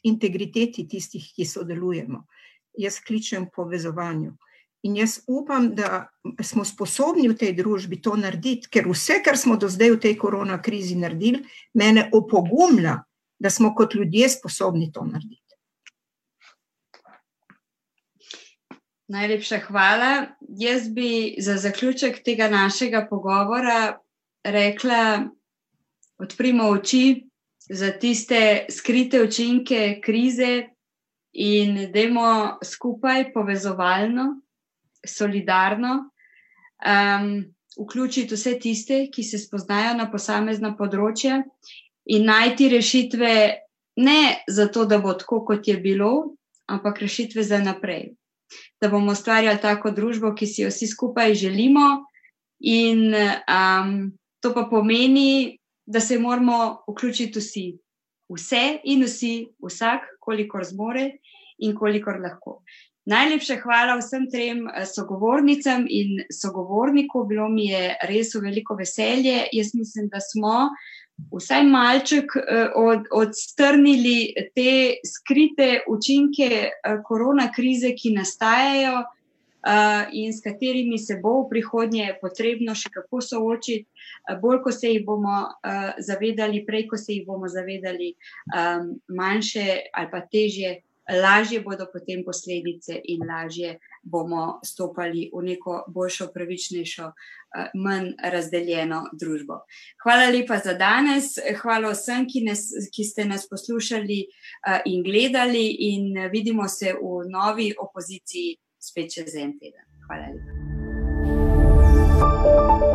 integriteti tistih, ki sodelujemo. Jaz kličem k povezovanju. In jaz upam, da smo sposobni v tej družbi to narediti, ker vse, kar smo do zdaj v tej korona krizi naredili, mene opogumlja, da smo kot ljudje sposobni to narediti. Najlepša hvala. Jaz bi za zaključek tega našega pogovora rekla: odprimo oči za tiste skrite učinke krize in dajmo skupaj povezovalno solidarno, um, vključiti vse tiste, ki se spoznajo na posamezna področja in najti rešitve, ne zato, da bo tako, kot je bilo, ampak rešitve za naprej. Da bomo ustvarjali tako družbo, ki si jo vsi skupaj želimo, in um, to pa pomeni, da se moramo vključiti vsi, vse in vsi, vsak, kolikor zmore in kolikor lahko. Najlepša hvala vsem trem eh, sogovornicam in sogovorniku. Bilo mi je res veliko veselje. Jaz mislim, da smo vsaj malček eh, od, odstrnili te skrite učinke eh, korona krize, ki nastajajo in s katerimi se bo v prihodnje potrebno še kako soočiti. Bolj, ko se jih bomo zavedali, prej, ko se jih bomo zavedali, manjše ali pa težje lažje bodo potem posledice in lažje bomo stopali v neko boljšo, pravičnejšo, eh, manj razdeljeno družbo. Hvala lepa za danes, hvala vsem, ki, nas, ki ste nas poslušali eh, in gledali, in vidimo se v novi opoziciji spet čez en teden. Hvala lepa. thank you